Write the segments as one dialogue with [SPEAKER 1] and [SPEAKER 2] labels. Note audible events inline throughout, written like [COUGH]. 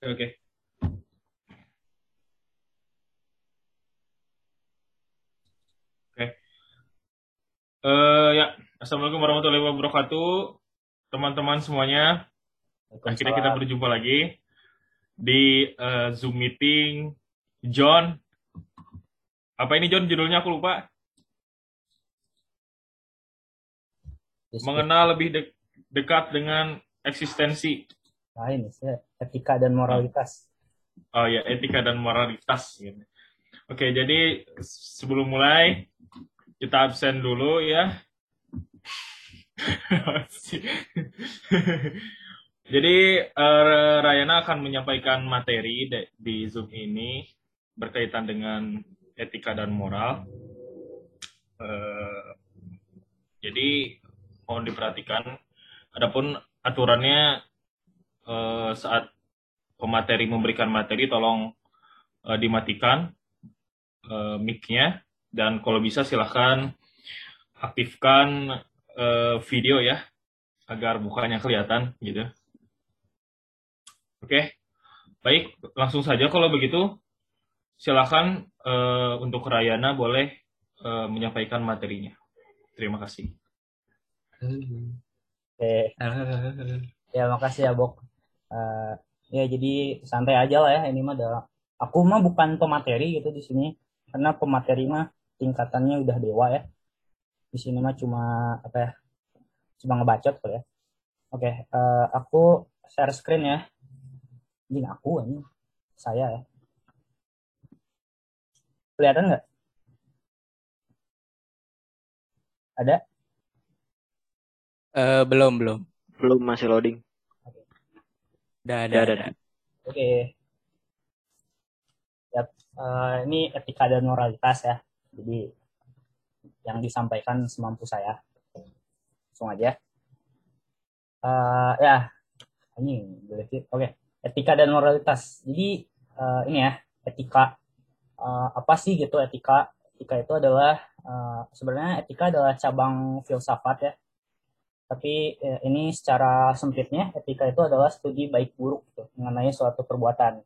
[SPEAKER 1] Oke, oke. Eh ya, Assalamualaikum warahmatullahi wabarakatuh. Teman-teman semuanya, akhirnya kita berjumpa lagi di eh, Zoom meeting John. Apa ini John judulnya aku lupa. Mengenal lebih de- dekat dengan eksistensi.
[SPEAKER 2] Ini sih etika dan moralitas.
[SPEAKER 1] Oh ya, etika dan moralitas. Gitu. Oke, jadi sebelum mulai kita absen dulu ya. [LAUGHS] jadi eh, Rayana akan menyampaikan materi di Zoom ini berkaitan dengan etika dan moral. Eh, jadi mohon diperhatikan. Adapun aturannya eh, saat pemateri memberikan materi tolong eh, dimatikan eh, mic-nya dan kalau bisa silahkan aktifkan eh, video ya agar mukanya kelihatan gitu. Oke, baik langsung saja kalau begitu silahkan eh, untuk Rayana boleh eh, menyampaikan materinya. Terima kasih.
[SPEAKER 2] Oke. [LAUGHS] Ya makasih ya Bok. Eh, ya jadi santai aja lah ya ini mah adalah aku mah bukan pemateri gitu di sini karena pemateri mah tingkatannya udah dewa ya. Di sini mah cuma apa ya? Cuma ngebacot kali ya. Oke, eh, aku share screen ya. Ini aku ini saya ya. Kelihatan nggak? Ada?
[SPEAKER 3] Eh, belum, belum.
[SPEAKER 4] Belum masih loading. Ya, ada, ada.
[SPEAKER 2] Oke. Yap, eh, ini etika dan moralitas ya. Jadi yang disampaikan semampu saya. Langsung aja. Eh, ya, ini boleh sih. Oke, etika dan moralitas. Jadi eh, ini ya, etika eh, apa sih gitu etika? Etika itu adalah eh, sebenarnya etika adalah cabang filsafat ya tapi eh, ini secara sempitnya etika itu adalah studi baik buruk gitu, mengenai suatu perbuatan.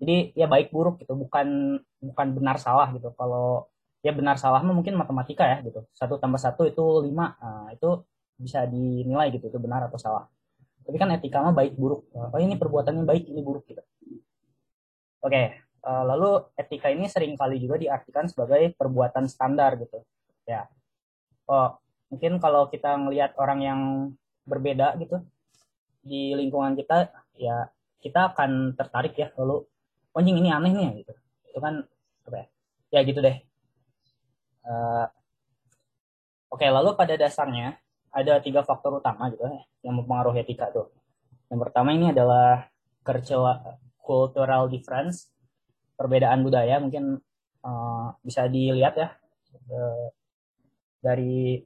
[SPEAKER 2] Jadi ya baik buruk gitu, bukan bukan benar salah gitu. Kalau ya benar salah mungkin matematika ya gitu. Satu tambah satu itu lima, nah, itu bisa dinilai gitu itu benar atau salah. Tapi kan etika mah baik buruk. Oh ini perbuatannya baik, ini buruk gitu. Oke, eh, lalu etika ini sering kali juga diartikan sebagai perbuatan standar gitu. Ya, oh mungkin kalau kita ngelihat orang yang berbeda gitu di lingkungan kita ya kita akan tertarik ya lalu oh, anjing ini aneh nih gitu. Itu kan apa ya ya gitu deh. Uh, oke lalu pada dasarnya ada tiga faktor utama gitu ya yang mempengaruhi etika tuh. Yang pertama ini adalah cultural difference perbedaan budaya mungkin uh, bisa dilihat ya uh, dari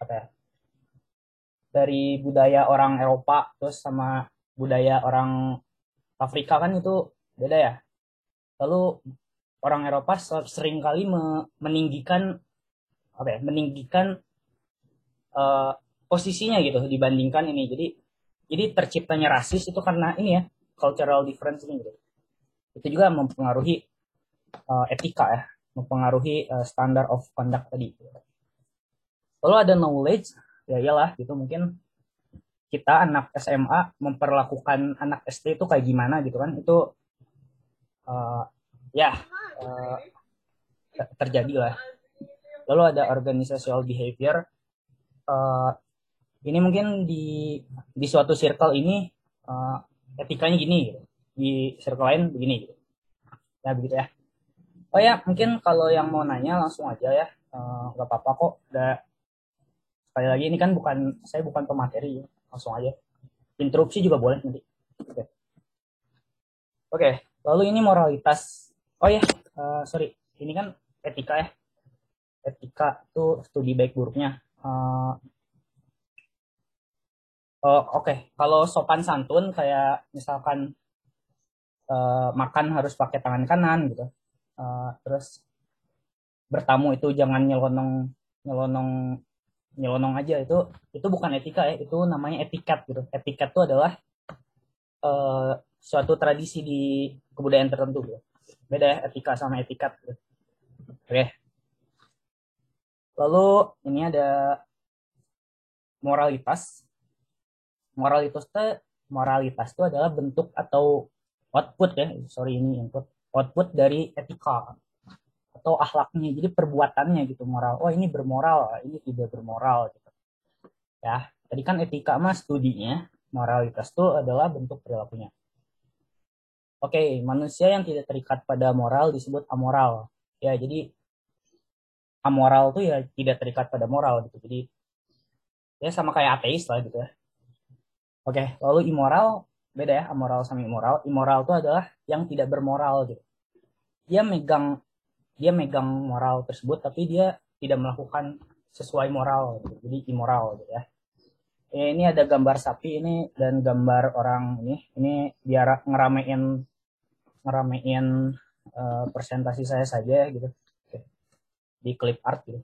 [SPEAKER 2] apa ya? Dari budaya orang Eropa terus sama budaya orang Afrika kan itu beda ya. Lalu orang Eropa sering kali meninggikan apa ya meninggikan uh, posisinya gitu dibandingkan ini. Jadi jadi terciptanya rasis itu karena ini ya cultural difference ini gitu. Itu juga mempengaruhi uh, etika ya mempengaruhi uh, standard of conduct tadi lalu ada knowledge ya iyalah gitu. Mungkin kita anak SMA memperlakukan anak SD itu kayak gimana gitu kan. Itu uh, ya uh, terjadi lah. Lalu ada organizational behavior uh, ini mungkin di di suatu circle ini uh, etikanya gini gitu. Di circle lain begini gitu. Ya begitu ya. Oh ya mungkin kalau yang mau nanya langsung aja ya. Nggak uh, apa-apa kok. Udah sekali lagi ini kan bukan saya bukan pemateri langsung aja. Interupsi juga boleh nanti. Oke. Okay. okay, lalu ini moralitas. Oh ya uh, sorry ini kan etika ya. Etika itu studi baik buruknya. Uh, oh, oke. Okay. kalau sopan santun kayak misalkan uh, makan harus pakai tangan kanan gitu. Uh, terus bertamu itu jangan nyelonong nyelonong nyelonong aja itu itu bukan etika ya itu namanya etiket gitu etiket itu adalah uh, suatu tradisi di kebudayaan tertentu gitu. Beda ya etika sama etikat. Gitu. Oke. Lalu ini ada moralitas. Moralitas itu moralitas itu adalah bentuk atau output ya, sorry ini input, output dari etika atau akhlaknya. Jadi perbuatannya gitu moral. Oh ini bermoral, ini tidak bermoral gitu. Ya, tadi kan etika mah studinya, moralitas itu adalah bentuk perilakunya. Oke, manusia yang tidak terikat pada moral disebut amoral. Ya, jadi amoral tuh ya tidak terikat pada moral gitu. Jadi ya sama kayak ateis lah gitu ya. Oke, lalu immoral beda ya amoral sama immoral. Immoral itu adalah yang tidak bermoral gitu. Dia megang dia megang moral tersebut tapi dia tidak melakukan sesuai moral gitu. Jadi immoral gitu ya. ya. Ini ada gambar sapi ini dan gambar orang ini. Ini biar ngeramein ngeramein uh, presentasi saya saja gitu. Di clip art gitu.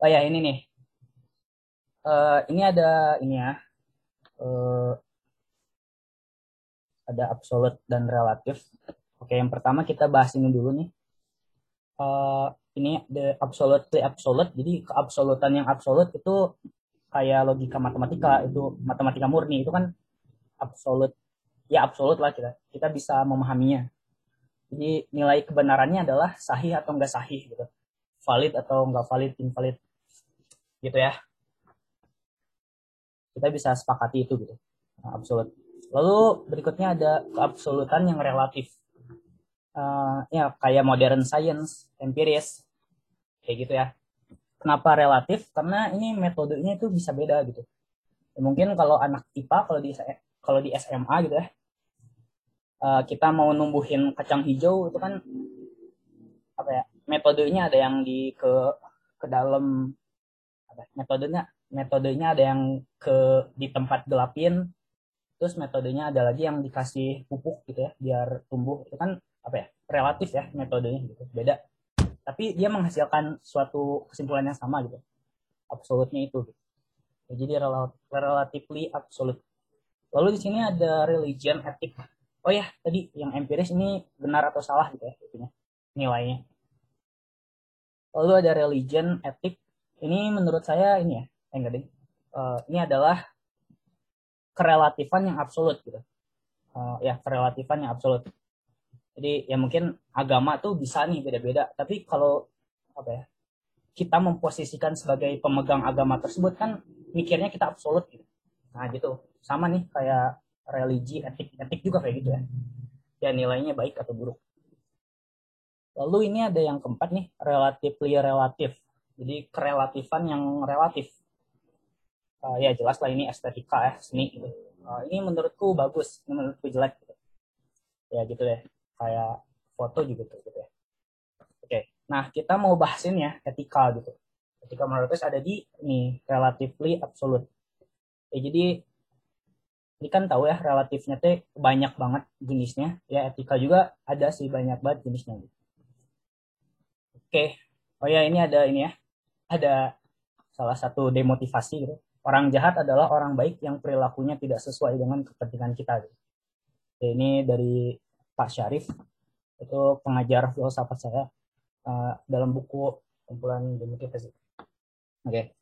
[SPEAKER 2] Oh ya ini nih. Uh, ini ada ini ya. Uh, ada absolut dan relatif. Oke, yang pertama kita bahas ini dulu nih. Uh, ini the absolutely absolute. Jadi keabsolutan yang absolut itu kayak logika matematika itu matematika murni itu kan absolut ya absolut lah kita kita bisa memahaminya. Jadi nilai kebenarannya adalah sahih atau enggak sahih gitu. Valid atau enggak valid, invalid. Gitu ya. Kita bisa sepakati itu gitu. Nah, absolut. Lalu berikutnya ada keabsolutan yang relatif uh, ya kayak modern science, empiris, kayak gitu ya. Kenapa relatif? Karena ini metodenya itu bisa beda gitu. Ya, mungkin kalau anak IPA kalau di kalau di SMA gitu ya, uh, kita mau numbuhin kacang hijau itu kan apa ya? Metodenya ada yang di ke ke dalam apa? Ya, metodenya metodenya ada yang ke di tempat gelapin terus metodenya ada lagi yang dikasih pupuk gitu ya biar tumbuh itu kan apa ya relatif ya metodenya gitu beda. Tapi dia menghasilkan suatu kesimpulan yang sama gitu absolutnya itu gitu. Ya, jadi rel relatively absolute. Lalu di sini ada religion etik oh ya tadi yang empiris ini benar atau salah gitu ya itunya nilainya. Lalu ada religion etik ini menurut saya ini ya eh, enggak deh. Uh, ini adalah kerelatifan yang absolut gitu. Uh, ya kerelatifan yang absolut jadi ya mungkin agama tuh bisa nih beda-beda. Tapi kalau apa ya kita memposisikan sebagai pemegang agama tersebut kan mikirnya kita absolut gitu. Nah gitu. Sama nih kayak religi, etik, etik juga kayak gitu ya. Ya nilainya baik atau buruk. Lalu ini ada yang keempat nih, relatively relatif. Jadi kerelatifan yang relatif. Uh, ya jelas lah ini estetika ya, seni gitu. Uh, ini menurutku bagus, ini menurutku jelek gitu. Ya gitu deh kayak foto juga tuh gitu ya. Oke, nah kita mau bahasin ya etika gitu. Etika moralitas ada di ini relatively absolute. Ya, jadi ini kan tahu ya relatifnya teh banyak banget jenisnya. Ya etika juga ada sih banyak banget jenisnya. Gitu. Oke, oh ya ini ada ini ya, ada salah satu demotivasi gitu. Orang jahat adalah orang baik yang perilakunya tidak sesuai dengan kepentingan kita. Gitu. Ya, ini dari Pak Syarif itu pengajar filsafat saya uh, dalam buku kumpulan demotivasi. Oke.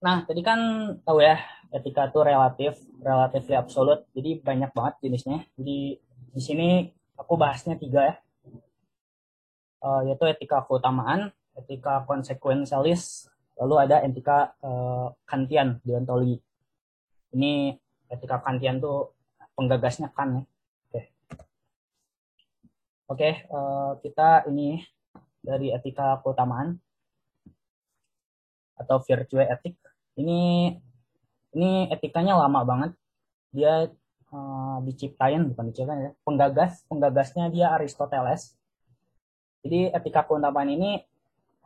[SPEAKER 2] Nah, tadi kan tahu ya, etika itu relatif, relatif absolut. Jadi banyak banget jenisnya. Jadi di sini aku bahasnya tiga ya. Uh, yaitu etika keutamaan, etika konsekuensialis, lalu ada etika uh, Kantian, deontologi. Ini etika Kantian tuh penggagasnya kan ya. Oke, Oke uh, kita ini dari etika keutamaan atau virtue etik. Ini ini etikanya lama banget. Dia uh, diciptain bukan diciptain ya. Penggagas penggagasnya dia Aristoteles. Jadi etika keutamaan ini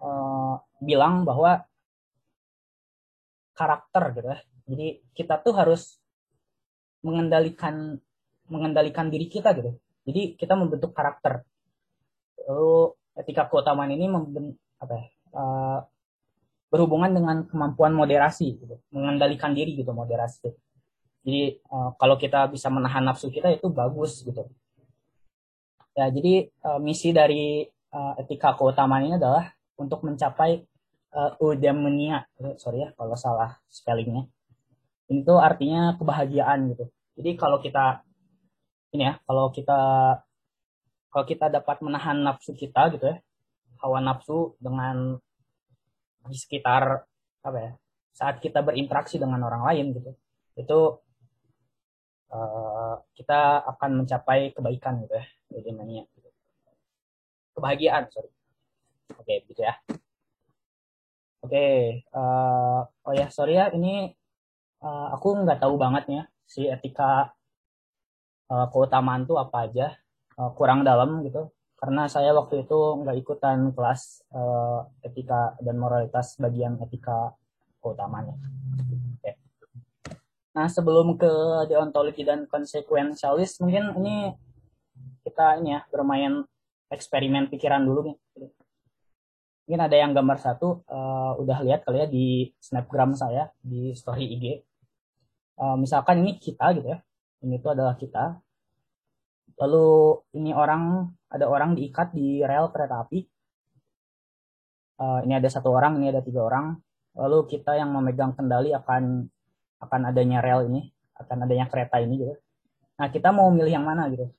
[SPEAKER 2] uh, bilang bahwa karakter gitu ya. Jadi kita tuh harus mengendalikan mengendalikan diri kita gitu. Jadi kita membentuk karakter. Lalu etika keutamaan ini memben, apa ya, uh, berhubungan dengan kemampuan moderasi gitu, mengendalikan diri gitu moderasi. Jadi uh, kalau kita bisa menahan nafsu kita itu bagus gitu. Ya, jadi uh, misi dari uh, etika keutamaan ini adalah untuk mencapai uh, eudaimonia. Sorry ya kalau salah spellingnya. Itu artinya kebahagiaan gitu. Jadi kalau kita ini ya, kalau kita kalau kita dapat menahan nafsu kita gitu ya, hawa nafsu dengan di sekitar apa ya saat kita berinteraksi dengan orang lain gitu itu uh, kita akan mencapai kebaikan gitu ya jadi mania gitu. kebahagiaan sorry oke okay, gitu ya oke okay, uh, eh, oh ya sorry ya ini uh, aku nggak tahu banget ya si etika uh, keutamaan tuh apa aja uh, kurang dalam gitu karena saya waktu itu nggak ikutan kelas uh, etika dan moralitas bagian etika keutamanya. Oke. Nah sebelum ke deontologi dan konsekuensialis mungkin ini kita ini ya bermain eksperimen pikiran dulu nih. Mungkin ada yang gambar satu uh, udah lihat kali ya di snapgram saya di story IG. Uh, misalkan ini kita gitu ya. Ini itu adalah kita. Lalu ini orang ada orang diikat di rel kereta api. Uh, ini ada satu orang ini ada tiga orang. Lalu kita yang memegang kendali akan akan adanya rel ini akan adanya kereta ini gitu. Nah kita mau milih yang mana gitu.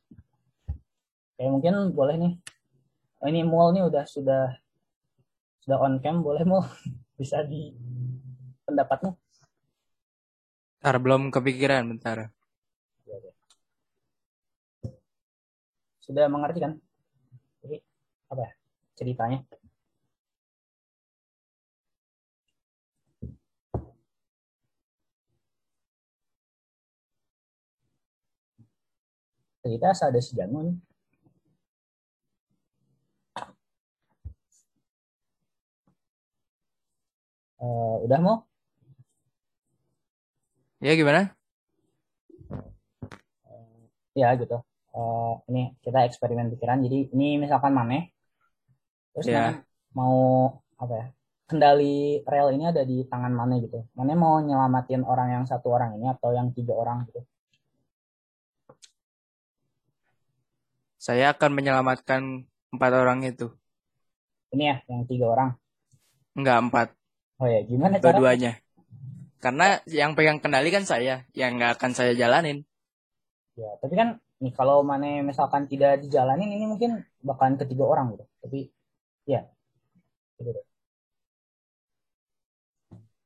[SPEAKER 2] Kayak mungkin boleh nih. Oh, ini mall nih udah sudah sudah on cam boleh mau [LAUGHS] bisa di pendapatmu.
[SPEAKER 3] Bentar, belum kepikiran bentar.
[SPEAKER 2] Sudah mengerti kan? Jadi apa ya ceritanya? Cerita ada si nih. Uh, udah mau?
[SPEAKER 3] Ya gimana?
[SPEAKER 2] Ya gitu uh, ini kita eksperimen pikiran. Jadi ini misalkan mana terus yeah. mau apa ya kendali rel ini ada di tangan mana gitu. Mana mau nyelamatin orang yang satu orang ini atau yang tiga orang gitu.
[SPEAKER 3] Saya akan menyelamatkan empat orang itu.
[SPEAKER 2] Ini ya yang tiga orang?
[SPEAKER 3] Enggak empat.
[SPEAKER 2] Oh ya gimana
[SPEAKER 3] dua-duanya. Karena yang pegang kendali kan saya yang nggak akan saya jalanin.
[SPEAKER 2] Ya tapi kan nih kalau mana misalkan tidak dijalanin ini mungkin bakalan ketiga orang gitu tapi ya gitu deh.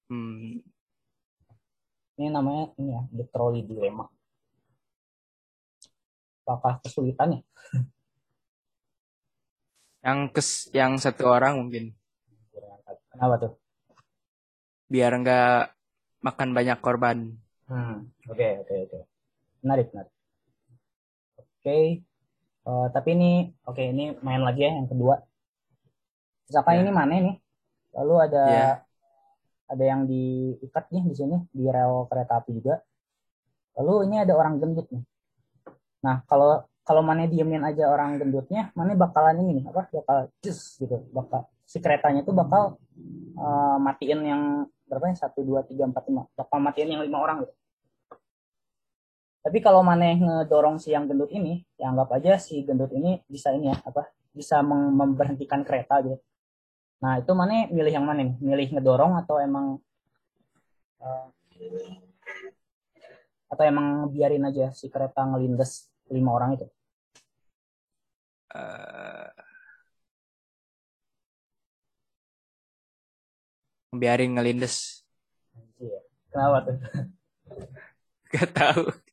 [SPEAKER 2] Hmm. Ini namanya ini ya the trolley dilemma. Apakah kesulitannya? [LAUGHS]
[SPEAKER 3] Yang kes yang satu orang mungkin.
[SPEAKER 2] Kenapa tuh?
[SPEAKER 3] Biar nggak makan banyak korban.
[SPEAKER 2] Hmm, oke oke oke. Menarik menarik okay. uh, eh, tapi ini oke okay, ini main lagi ya yang kedua. Misalkan yeah. ini mana nih? Lalu ada yeah. ada yang diikat nih di sini di rel kereta api juga. Lalu ini ada orang gendut nih. Nah kalau kalau mana diemin aja orang gendutnya mana bakalan ini nih apa bakal cus gitu bakal si keretanya tuh bakal uh, matiin yang berapa ya? Satu dua tiga empat lima. Bakal matiin yang lima orang gitu tapi kalau Maneh ngedorong si yang gendut ini, ya anggap aja si gendut ini bisa ini ya, apa? Bisa memberhentikan kereta gitu. Nah, itu Maneh milih yang mana nih? Milih ngedorong atau emang uh, atau emang biarin aja si kereta ngelindes lima orang itu? Uh,
[SPEAKER 3] biarin ngelindes.
[SPEAKER 2] Kenapa tuh? [LAUGHS]
[SPEAKER 3] Gak tahu.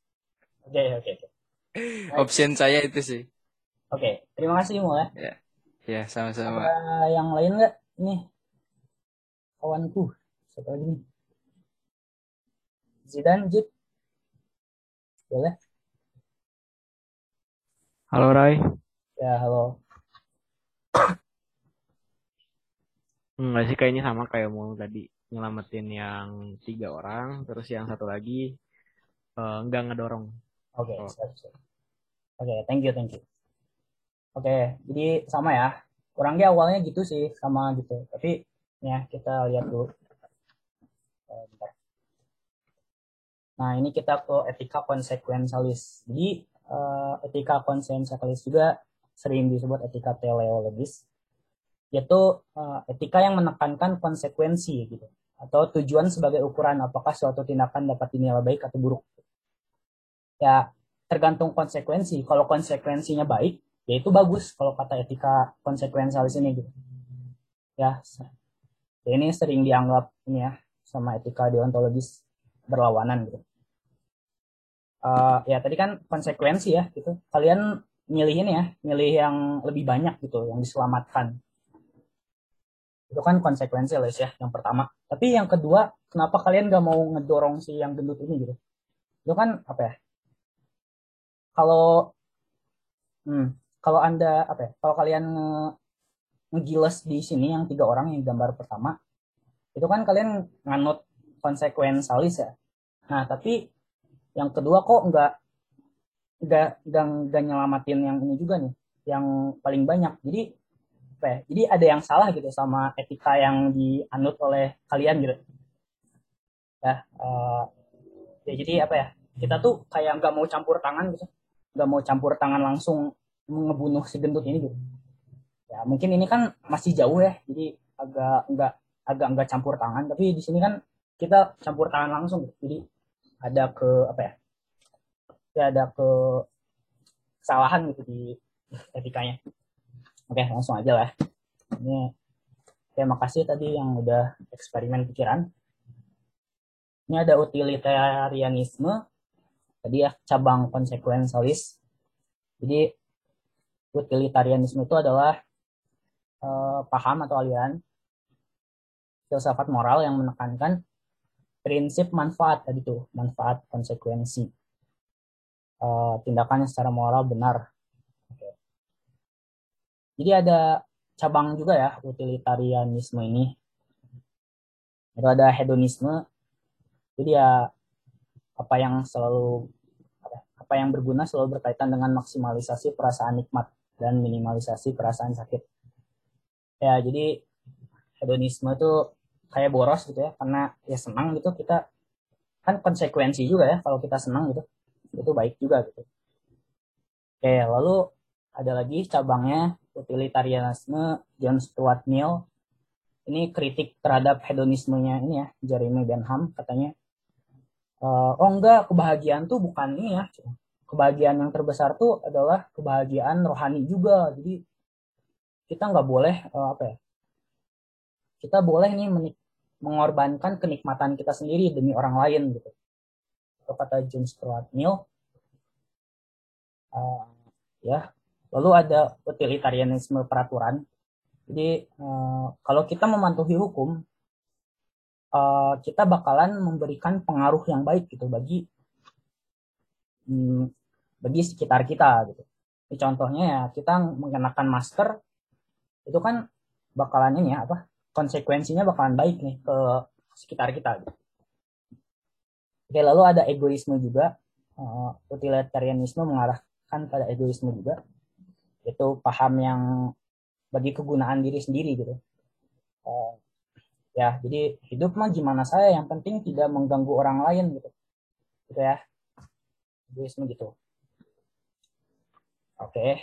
[SPEAKER 2] Oke, oke, oke.
[SPEAKER 3] Option saya itu sih.
[SPEAKER 2] Oke, terima kasih Mo ya.
[SPEAKER 3] Ya, ya sama-sama.
[SPEAKER 2] Ada yang lain nggak? Nih, kawanku. Siapa lagi nih? Zidan, Jit. Boleh?
[SPEAKER 4] Halo, Rai.
[SPEAKER 2] Ya, halo.
[SPEAKER 4] Enggak sih, kayaknya sama kayak mau tadi. Nyelamatin yang tiga orang, terus yang satu lagi uh, nggak ngedorong
[SPEAKER 2] Oke, okay, siap, siap. Oke, okay, thank you, thank you. Oke, okay, jadi sama ya. Kurangnya awalnya gitu sih, sama gitu. Tapi ya kita lihat dulu. Bentar. Nah, ini kita ke etika konsekuensialis. Jadi, uh, etika konsekuensialis juga sering disebut etika teleologis, yaitu uh, etika yang menekankan konsekuensi gitu atau tujuan sebagai ukuran apakah suatu tindakan dapat dinilai baik atau buruk. Ya, tergantung konsekuensi. Kalau konsekuensinya baik, ya itu bagus kalau kata etika konsekuensialis ini gitu. Ya, ini sering dianggap ini ya sama etika deontologis berlawanan gitu. Uh, ya tadi kan konsekuensi ya gitu. Kalian milih ini ya, milih yang lebih banyak gitu, yang diselamatkan. Itu kan konsekuensi les ya, yang pertama. Tapi yang kedua, kenapa kalian gak mau ngedorong si yang gendut ini gitu? Itu kan apa ya? Kalau hmm, kalau anda apa ya? Kalau kalian nge, ngegiles di sini yang tiga orang yang gambar pertama, itu kan kalian nganut konsekuensialis ya. Nah, tapi yang kedua kok nggak nggak nggak nyelamatin yang ini juga nih, yang paling banyak. Jadi apa ya? Jadi ada yang salah gitu sama etika yang dianut oleh kalian gitu. Ya, uh, ya jadi apa ya? Kita tuh kayak nggak mau campur tangan gitu, nggak mau campur tangan langsung ngebunuh si gendut ini gitu. Ya mungkin ini kan masih jauh ya, jadi agak nggak agak nggak campur tangan. Tapi di sini kan kita campur tangan langsung, gitu. jadi ada ke apa ya? Ya ada ke kesalahan gitu di etikanya. Oke langsung aja lah. Ini terima kasih tadi yang udah eksperimen pikiran. Ini ada utilitarianisme, tadi ya cabang konsekuensialis. Jadi utilitarianisme itu adalah uh, paham atau aliran filsafat moral yang menekankan prinsip manfaat tadi tuh manfaat konsekuensi uh, tindakan secara moral benar okay. jadi ada cabang juga ya utilitarianisme ini itu ada hedonisme jadi ya apa yang selalu apa yang berguna selalu berkaitan dengan maksimalisasi perasaan nikmat dan minimalisasi perasaan sakit. Ya, jadi hedonisme itu kayak boros gitu ya, karena ya senang gitu kita kan konsekuensi juga ya kalau kita senang gitu. Itu baik juga gitu. Oke, lalu ada lagi cabangnya utilitarianisme John Stuart Mill. Ini kritik terhadap hedonismenya ini ya, Jeremy Benham katanya. Uh, oh enggak, kebahagiaan tuh bukan ini ya, kebahagiaan yang terbesar tuh adalah kebahagiaan rohani juga. Jadi kita nggak boleh uh, apa ya kita boleh nih mengorbankan kenikmatan kita sendiri demi orang lain gitu. Itu kata John Stuart Mill. Uh, ya lalu ada utilitarianisme peraturan. Jadi uh, kalau kita mematuhi hukum uh, kita bakalan memberikan pengaruh yang baik gitu bagi hmm, bagi sekitar kita gitu. Ini contohnya ya kita mengenakan masker itu kan bakalan ini ya apa konsekuensinya bakalan baik nih ke sekitar kita. Gitu. Oke lalu ada egoisme juga uh, utilitarianisme mengarahkan pada egoisme juga itu paham yang bagi kegunaan diri sendiri gitu. Uh, ya jadi hidup mah gimana saya yang penting tidak mengganggu orang lain gitu. Gitu ya. Egoisme gitu. Oke.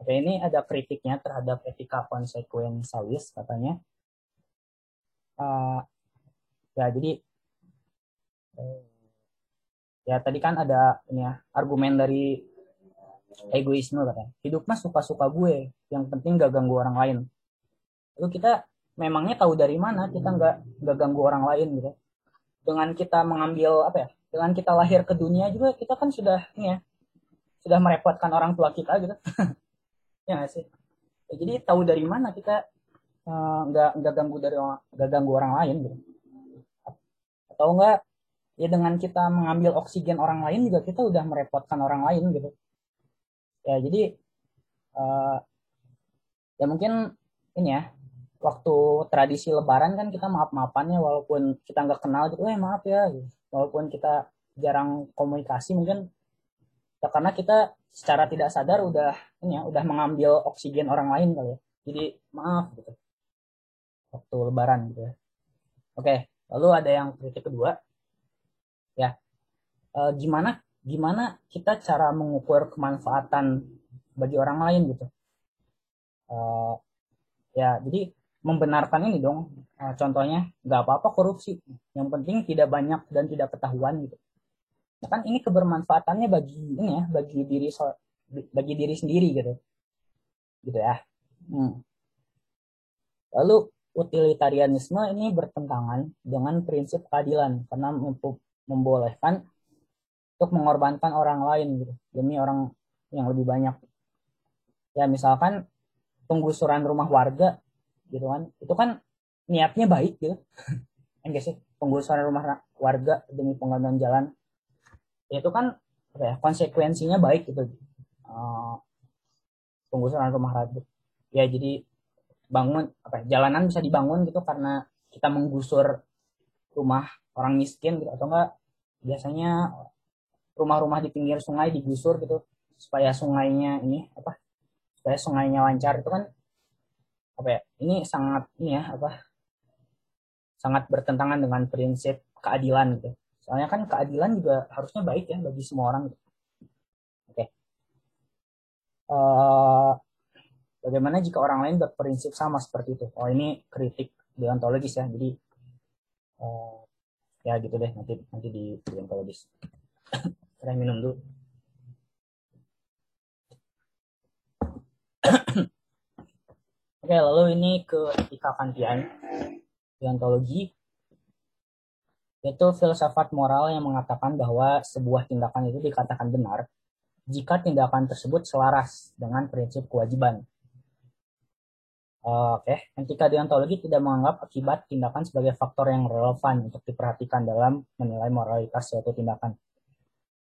[SPEAKER 2] Oke ini ada kritiknya terhadap etika konsekuensialis katanya. Uh, ya jadi uh, ya tadi kan ada ini ya argumen dari egoisme katanya. Hidup mah suka-suka gue yang penting gak ganggu orang lain. Itu kita memangnya tahu dari mana kita nggak nggak ganggu orang lain gitu. Dengan kita mengambil apa ya dengan kita lahir ke dunia juga kita kan sudah ya sudah merepotkan orang tua kita gitu. [LAUGHS] Ya gak sih? Ya, jadi tahu dari mana kita eh, nggak uh, nggak ganggu dari nggak ganggu orang lain gitu. Atau enggak ya dengan kita mengambil oksigen orang lain juga kita udah merepotkan orang lain gitu. Ya jadi uh, ya mungkin ini ya waktu tradisi lebaran kan kita maaf maafannya walaupun kita nggak kenal gitu eh maaf ya gitu. Walaupun kita jarang komunikasi mungkin ya karena kita secara tidak sadar udah ini ya udah mengambil oksigen orang lain kali ya. Jadi maaf gitu. Waktu lebaran gitu ya. Oke lalu ada yang kritik kedua. Ya uh, gimana gimana kita cara mengukur kemanfaatan bagi orang lain gitu? Uh, ya jadi membenarkan ini dong. Uh, contohnya nggak apa-apa korupsi. Yang penting tidak banyak dan tidak ketahuan gitu. Nah, kan ini kebermanfaatannya bagi ini ya bagi diri bagi diri sendiri gitu. Gitu ya. Hmm. lalu utilitarianisme ini bertentangan dengan prinsip keadilan. Karena membolehkan untuk mengorbankan orang lain gitu demi orang yang lebih banyak. Ya misalkan penggusuran rumah warga gitu kan. Itu kan niatnya baik gitu. [LAUGHS] Enggak sih penggusuran rumah warga demi pengembangan jalan. Ya, itu kan apa ya konsekuensinya baik gitu. Uh, penggusuran rumah warga ya jadi bangun apa ya, jalanan bisa dibangun gitu karena kita menggusur rumah orang miskin gitu. Atau enggak biasanya rumah-rumah di pinggir sungai digusur gitu supaya sungainya ini apa supaya sungainya lancar. Itu kan apa ya ini sangat ini ya apa sangat bertentangan dengan prinsip keadilan gitu soalnya kan keadilan juga harusnya baik ya bagi semua orang gitu. oke uh, bagaimana jika orang lain berprinsip sama seperti itu oh ini kritik deontologis ya jadi uh, ya gitu deh nanti nanti di deontologis saya minum dulu. Oke, lalu ini ke etika kantian, deontologi, yaitu filsafat moral yang mengatakan bahwa sebuah tindakan itu dikatakan benar jika tindakan tersebut selaras dengan prinsip kewajiban. Oke, okay. etika deontologi tidak menganggap akibat tindakan sebagai faktor yang relevan untuk diperhatikan dalam menilai moralitas suatu tindakan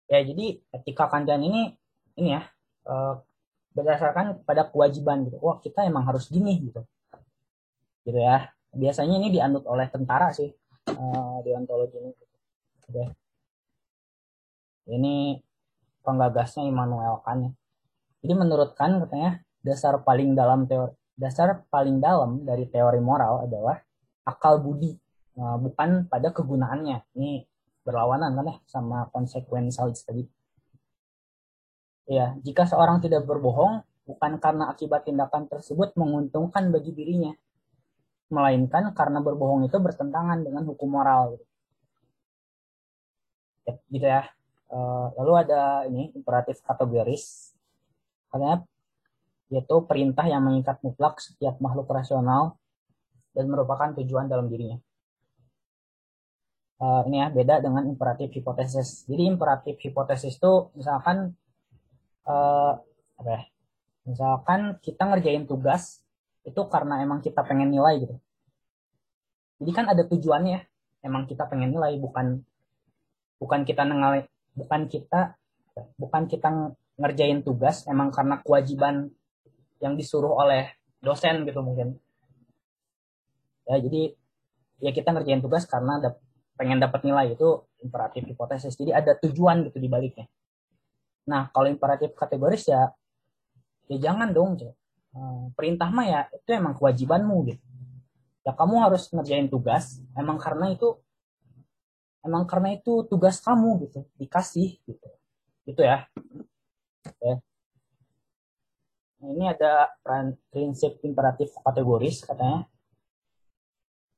[SPEAKER 2] ya jadi etika kantian ini ini ya uh, berdasarkan pada kewajiban gitu wah kita emang harus gini gitu gitu ya biasanya ini dianut oleh tentara sih uh, deontologi ini gitu. ya. ini penggagasnya Immanuel Kant ya. jadi menurut Kant katanya dasar paling dalam teori dasar paling dalam dari teori moral adalah akal budi uh, bukan pada kegunaannya ini berlawanan kan ya sama konsekuensialis tadi. Ya, jika seorang tidak berbohong bukan karena akibat tindakan tersebut menguntungkan bagi dirinya, melainkan karena berbohong itu bertentangan dengan hukum moral. Ya, gitu ya. Eh, lalu ada ini imperatif kategoris, katanya yaitu perintah yang mengikat mutlak setiap makhluk rasional dan merupakan tujuan dalam dirinya uh, ini ya beda dengan imperatif hipotesis. Jadi imperatif hipotesis itu misalkan uh, apa ya? Misalkan kita ngerjain tugas itu karena emang kita pengen nilai gitu. Jadi kan ada tujuannya, emang kita pengen nilai bukan bukan kita nengalai bukan kita bukan kita ngerjain tugas emang karena kewajiban yang disuruh oleh dosen gitu mungkin. Ya jadi ya kita ngerjain tugas karena ada pengen dapat nilai itu imperatif hipotesis. Jadi ada tujuan gitu di baliknya. Nah, kalau imperatif kategoris ya ya jangan dong. Hmm, perintah mah ya itu emang kewajibanmu gitu. Ya kamu harus ngerjain tugas emang karena itu emang karena itu tugas kamu gitu, dikasih gitu. Itu ya. Oke. Nah, ini ada prinsip imperatif kategoris katanya.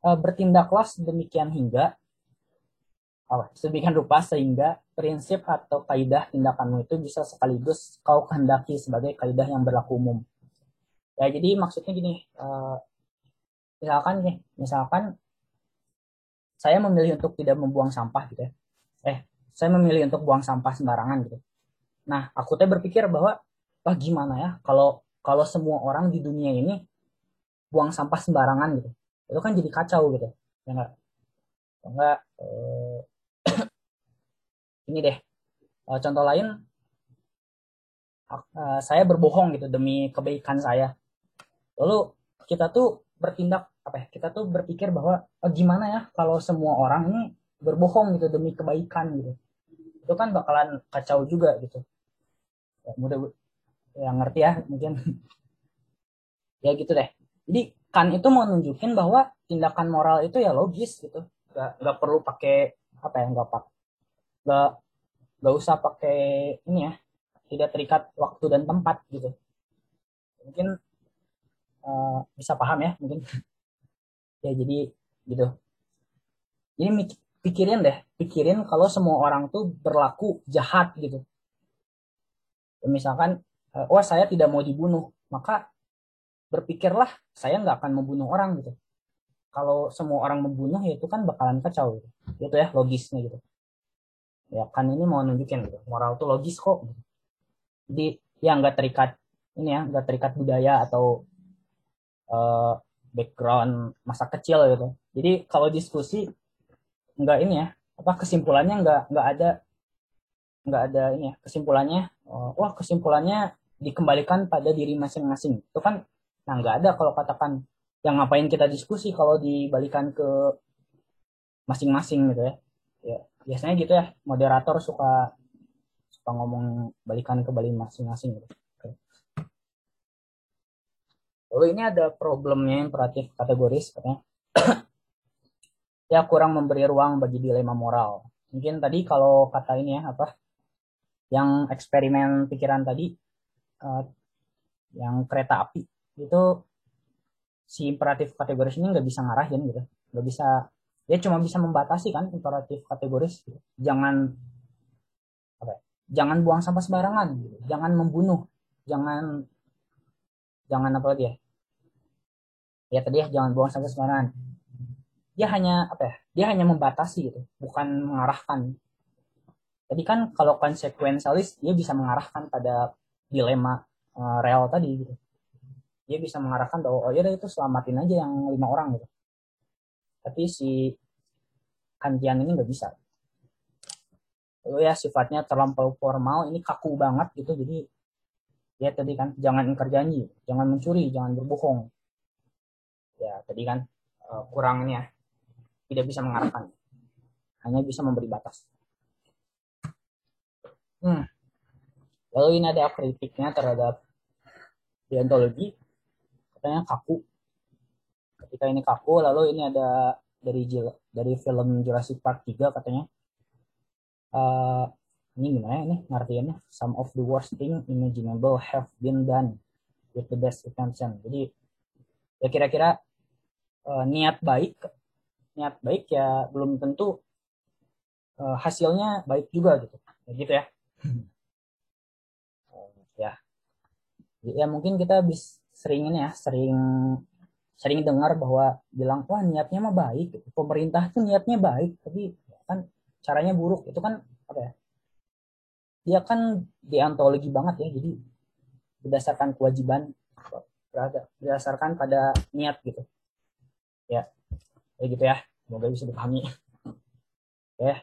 [SPEAKER 2] E, bertindaklah demikian hingga apa, sedemikian rupa sehingga prinsip atau kaidah tindakanmu itu bisa sekaligus kau kehendaki sebagai kaidah yang berlaku umum. Ya jadi maksudnya gini, uh, misalkan nih, misalkan saya memilih untuk tidak membuang sampah gitu ya. Eh, saya memilih untuk buang sampah sembarangan gitu. Nah, aku teh berpikir bahwa, wah gimana ya kalau kalau semua orang di dunia ini buang sampah sembarangan gitu. Itu kan jadi kacau gitu. Ya enggak? Enggak, eh, ini deh. Uh, contoh lain uh, saya berbohong gitu demi kebaikan saya. Lalu kita tuh bertindak apa ya kita tuh berpikir bahwa oh, gimana ya kalau semua orang ini berbohong gitu demi kebaikan gitu? Itu kan bakalan kacau juga gitu. Ya, mudah ya ngerti ya mungkin. [LAUGHS] Ya gitu deh. Jadi kan itu mau nunjukin bahwa tindakan moral itu ya logis gitu. Nggak nggak perlu pakai apa ya nggak pak nggak nggak usah pakai ini ya tidak terikat waktu dan tempat gitu. Mungkin uh, bisa paham ya mungkin. [LAUGHS] Ya jadi gitu. Ini pikirin deh pikirin kalau semua orang tuh berlaku jahat gitu. Misalkan uh, oh saya tidak mau dibunuh maka berpikirlah saya nggak akan membunuh orang gitu. Kalau semua orang membunuh ya itu kan bakalan kacau gitu. itu ya logisnya gitu ya kan ini mau nunjukin gitu moral tuh logis kok. Gitu. jadi ya nggak terikat ini ya nggak terikat budaya atau uh, background masa kecil gitu. Jadi kalau diskusi nggak ini ya apa kesimpulannya nggak nggak ada nggak ada ini ya kesimpulannya oh, wah kesimpulannya dikembalikan pada diri masing-masing. Itu kan nah nggak ada kalau katakan yang ngapain kita diskusi kalau dibalikan ke masing-masing gitu ya. Ya biasanya gitu ya moderator suka suka ngomong balikan ke balik masing-masing gitu. Lalu ini ada problemnya imperatif kategoris katanya. [CLEARS THROAT] Ya kurang memberi ruang bagi dilema moral. Mungkin tadi kalau kata ini ya apa yang eksperimen pikiran tadi uh, yang kereta api itu si imperatif kategoris ini nggak bisa ngarahin gitu. Nggak bisa dia cuma bisa membatasi kan imperatif kategoris gitu. jangan apa ya, jangan buang sampah sembarangan gitu. jangan membunuh jangan jangan apa lagi ya ya tadi ya jangan buang sampah sembarangan dia hanya apa ya dia hanya membatasi gitu bukan mengarahkan jadi kan kalau konsekuensialis dia bisa mengarahkan pada dilema uh, real tadi gitu dia bisa mengarahkan bahwa oh ya itu selamatin aja yang lima orang gitu tapi si kantian ini nggak bisa. Lalu ya sifatnya terlampau formal ini kaku banget gitu jadi ya tadi kan jangan ingkar janji jangan mencuri jangan berbohong. Ya tadi kan uh, kurang ini ya tidak bisa mengarahkan hanya bisa memberi batas. Hmm. lalu ini ada kritiknya terhadap deontologi katanya kaku ketika ini kaku lalu ini ada dari dari film Jurassic Park 3 katanya. Uh, ini gimana ini ngartiannya some of the worst thing imaginable have been done with the best intention. Jadi ya kira-kira uh, niat baik niat baik ya belum tentu uh, hasilnya baik juga gitu. Ya gitu ya. Uh, ya. Ya mungkin kita bisa sering ini ya sering sering dengar bahwa bilang wah niatnya mah baik. Pemerintah tuh niatnya baik tapi kan caranya buruk. Itu kan apa ya dia kan deontologi banget ya. Jadi berdasarkan kewajiban berdasarkan pada niat gitu. Ya kayak gitu ya. Semoga bisa dipahami. Ya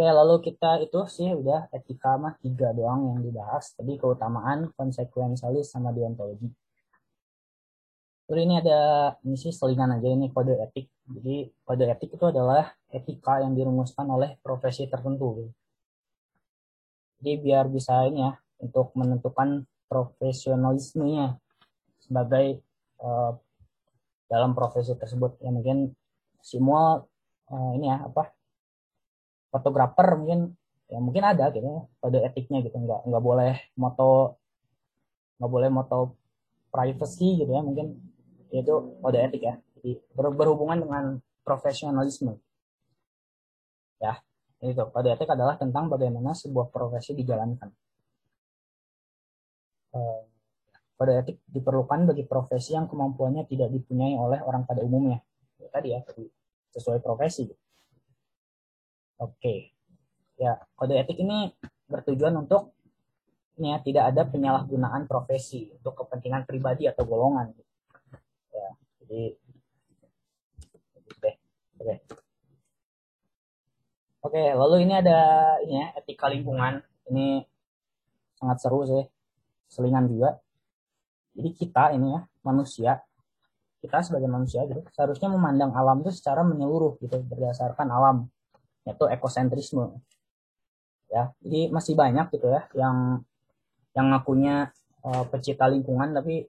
[SPEAKER 2] Oke, lalu kita itu sih udah etika mah tiga doang yang dibahas. Tadi keutamaan, konsekuensialis, sama deontologi. Terus ini ada, ini sih selingan aja ini kode etik. Jadi kode etik itu adalah etika yang dirumuskan oleh profesi tertentu. Jadi biar bisa ini ya, untuk menentukan profesionalismenya sebagai uh, dalam profesi tersebut. Ya mungkin semua uh, ini ya apa fotografer mungkin ya mungkin ada gitu kode etiknya gitu nggak nggak boleh moto nggak boleh moto privacy gitu ya mungkin itu kode etik ya. Jadi ber, berhubungan dengan profesionalisme. Ya itu. Kode etik adalah tentang bagaimana sebuah profesi dijalankan. Eh, kode etik diperlukan bagi profesi yang kemampuannya tidak dipunyai oleh orang pada umumnya. Ya, tadi ya sesuai profesi. gitu. Oke. Ya, kode etik ini bertujuan untuk ya, tidak ada penyalahgunaan profesi untuk kepentingan pribadi atau golongan. Ya, jadi oke. Oke. Oke, lalu ini ada ini ya, etika lingkungan. Ini sangat seru sih. Selingan juga. Jadi kita ini ya, manusia, kita sebagai manusia gitu, seharusnya memandang alam itu secara menyeluruh gitu, berdasarkan alam yaitu ekosentrisme. Ya jadi masih banyak gitu ya yang yang ngakunya uh, pecinta lingkungan tapi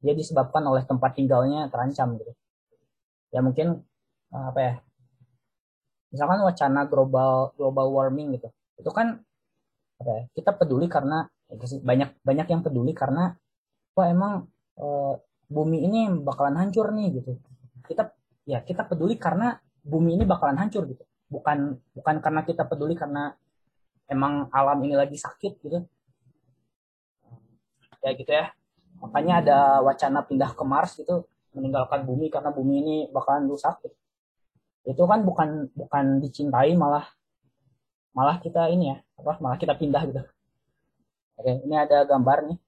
[SPEAKER 2] dia disebabkan oleh tempat tinggalnya terancam gitu. Ya mungkin uh, apa ya misalkan wacana global global warming gitu. Itu kan apa ya, kita peduli karena banyak banyak yang peduli karena wah emang e, bumi ini bakalan hancur nih gitu. Kita ya kita peduli karena bumi ini bakalan hancur gitu bukan bukan karena kita peduli karena emang alam ini lagi sakit gitu. Ya gitu ya. Makanya ada wacana pindah ke Mars gitu. Meninggalkan bumi karena bumi ini bakalan rusak gitu. itu kan bukan bukan dicintai malah malah kita ini ya apa malah kita pindah gitu. Oke ini ada gambar nih.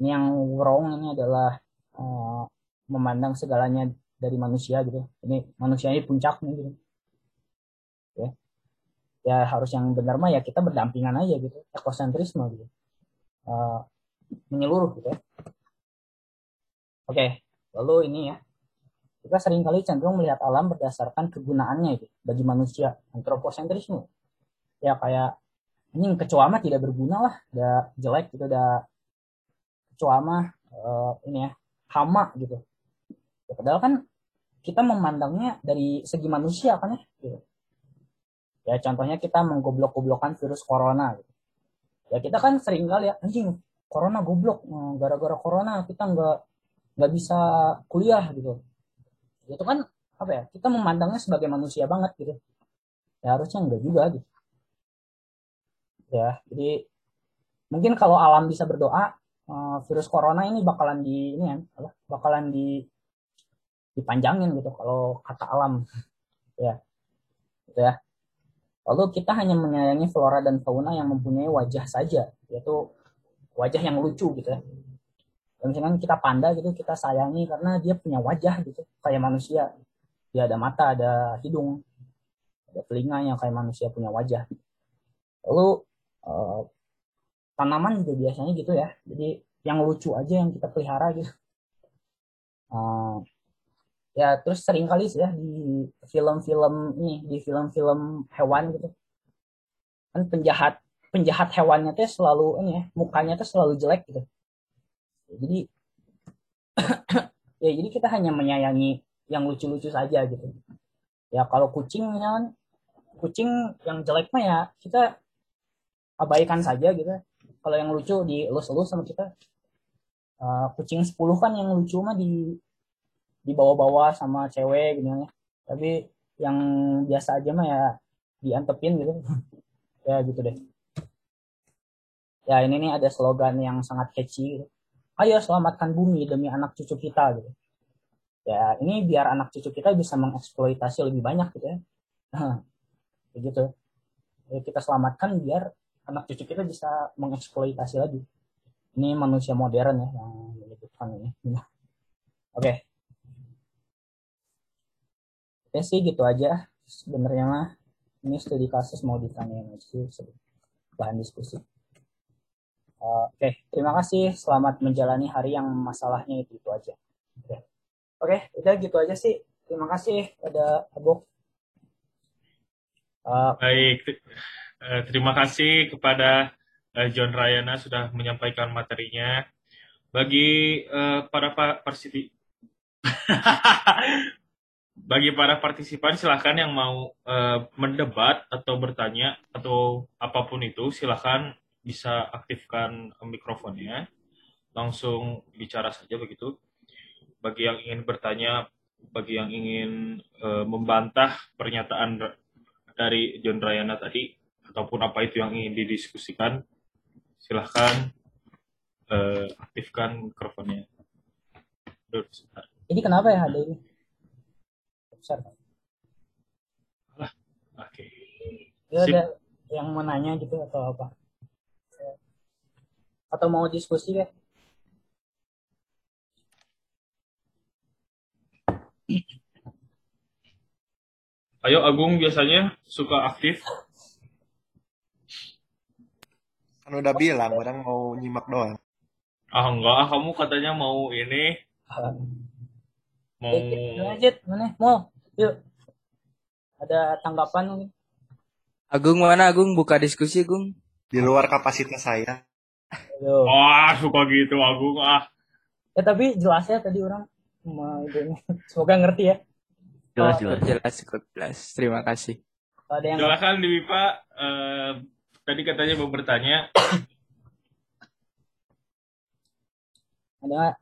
[SPEAKER 2] Ini yang wrong ini adalah uh, memandang segalanya dari manusia gitu. Ini manusia ini puncak nih gitu ya. Ya harus yang benar mah ya kita berdampingan aja gitu ekosentrisme gitu. Uh, menyeluruh gitu ya. Oke lalu ini ya. Kita sering kali cenderung melihat alam berdasarkan kegunaannya itu bagi manusia. Antroposentrisme. Ya kayak ini kecoa mah tidak berguna lah udah jelek gitu udah kecoa mah uh, ini ya hama gitu. Ya, padahal kan kita memandangnya dari segi manusia kan ya gitu. Ya contohnya kita menggoblok-goblokan virus corona gitu. ya kita kan sering kali ya anjing corona goblok nah, gara-gara corona kita nggak nggak bisa kuliah gitu. Itu kan apa ya kita memandangnya sebagai manusia banget gitu. Ya harusnya enggak juga gitu. Ya jadi mungkin kalau alam bisa berdoa uh, virus corona ini bakalan di ini ya bakalan di dipanjangin gitu kalau kata alam. [LAUGHS] Ya gitu ya lalu kita hanya menyayangi flora dan fauna yang mempunyai wajah saja yaitu wajah yang lucu gitu ya. Misalkan kita panda gitu kita sayangi karena dia punya wajah gitu kayak manusia. Dia ada mata ada hidung ada telinga yang kayak manusia punya wajah. Lalu uh, tanaman juga biasanya gitu ya. Jadi yang lucu aja yang kita pelihara gitu. Uh, ya terus sering kali sih ya di film-film ini di film-film hewan gitu. Kan penjahat penjahat hewannya tuh selalu ini ya mukanya tuh selalu jelek gitu. Jadi [COUGHS] ya jadi kita hanya menyayangi yang lucu-lucu saja gitu. Ya kalau kucing misalnya kucing yang jelek mah ya kita abaikan saja gitu. Kalau yang lucu dielus-elus sama kita. Uh, kucing 10 kan yang lucu mah di dibawa-bawa sama cewek gitu ya tapi yang biasa aja mah ya diantepin gitu [LAUGHS] ya gitu deh ya ini nih ada slogan yang sangat catchy ayo selamatkan bumi demi anak cucu kita gitu ya ini biar anak cucu kita bisa mengeksploitasi lebih banyak gitu ya begitu [LAUGHS] ya, kita selamatkan biar anak cucu kita bisa mengeksploitasi lagi. Ini manusia modern ya yang menyebutkan ini. [LAUGHS] Oke. Okay. Oke sih gitu aja. Sebenarnya mah ini studi kasus mau ditanya sih bahan diskusi. Uh, Oke, okay. terima kasih. Selamat menjalani hari yang masalahnya itu itu aja. Oke, okay. okay, udah gitu aja sih. Terima kasih pada Abu.
[SPEAKER 1] Uh, Baik, Eh, terima kasih kepada uh, John Rayana sudah menyampaikan materinya. Bagi uh, para partisipan [LAUGHS] bagi para partisipan silahkan yang mau uh, mendebat atau bertanya atau apa pun itu silahkan bisa aktifkan mikrofonnya langsung bicara saja begitu bagi yang ingin bertanya bagi yang ingin uh, membantah pernyataan dari John Rayana tadi ataupun apa itu yang ingin didiskusikan, silahkan uh, aktifkan mikrofonnya.
[SPEAKER 2] Dulu, Ini kenapa ya ada ini? Besar.
[SPEAKER 1] Oke. Okay.
[SPEAKER 2] ada yang menanya gitu atau apa? Atau mau diskusi ya?
[SPEAKER 1] Ayo Agung biasanya suka aktif.
[SPEAKER 5] Kan udah bilang, orang mau nyimak doang.
[SPEAKER 1] Ah enggak, ah, kamu katanya mau ini.
[SPEAKER 2] Mau lanjut, mana? Mau. Yuk. Ada tanggapan?
[SPEAKER 3] Agung mana Agung buka diskusi Agung?
[SPEAKER 5] Di luar kapasitas saya.
[SPEAKER 1] Aduh. Wah, suka gitu Agung ah.
[SPEAKER 2] Ya tapi jelas ya tadi orang Semoga ngerti ya.
[SPEAKER 4] Jelas
[SPEAKER 2] Oh,
[SPEAKER 4] jelas.
[SPEAKER 3] Jelas cukup jelas. Terima kasih.
[SPEAKER 2] Kalau ada yang
[SPEAKER 1] Silakan di Pak. Eh, tadi katanya mau bertanya.
[SPEAKER 2] ada nggak?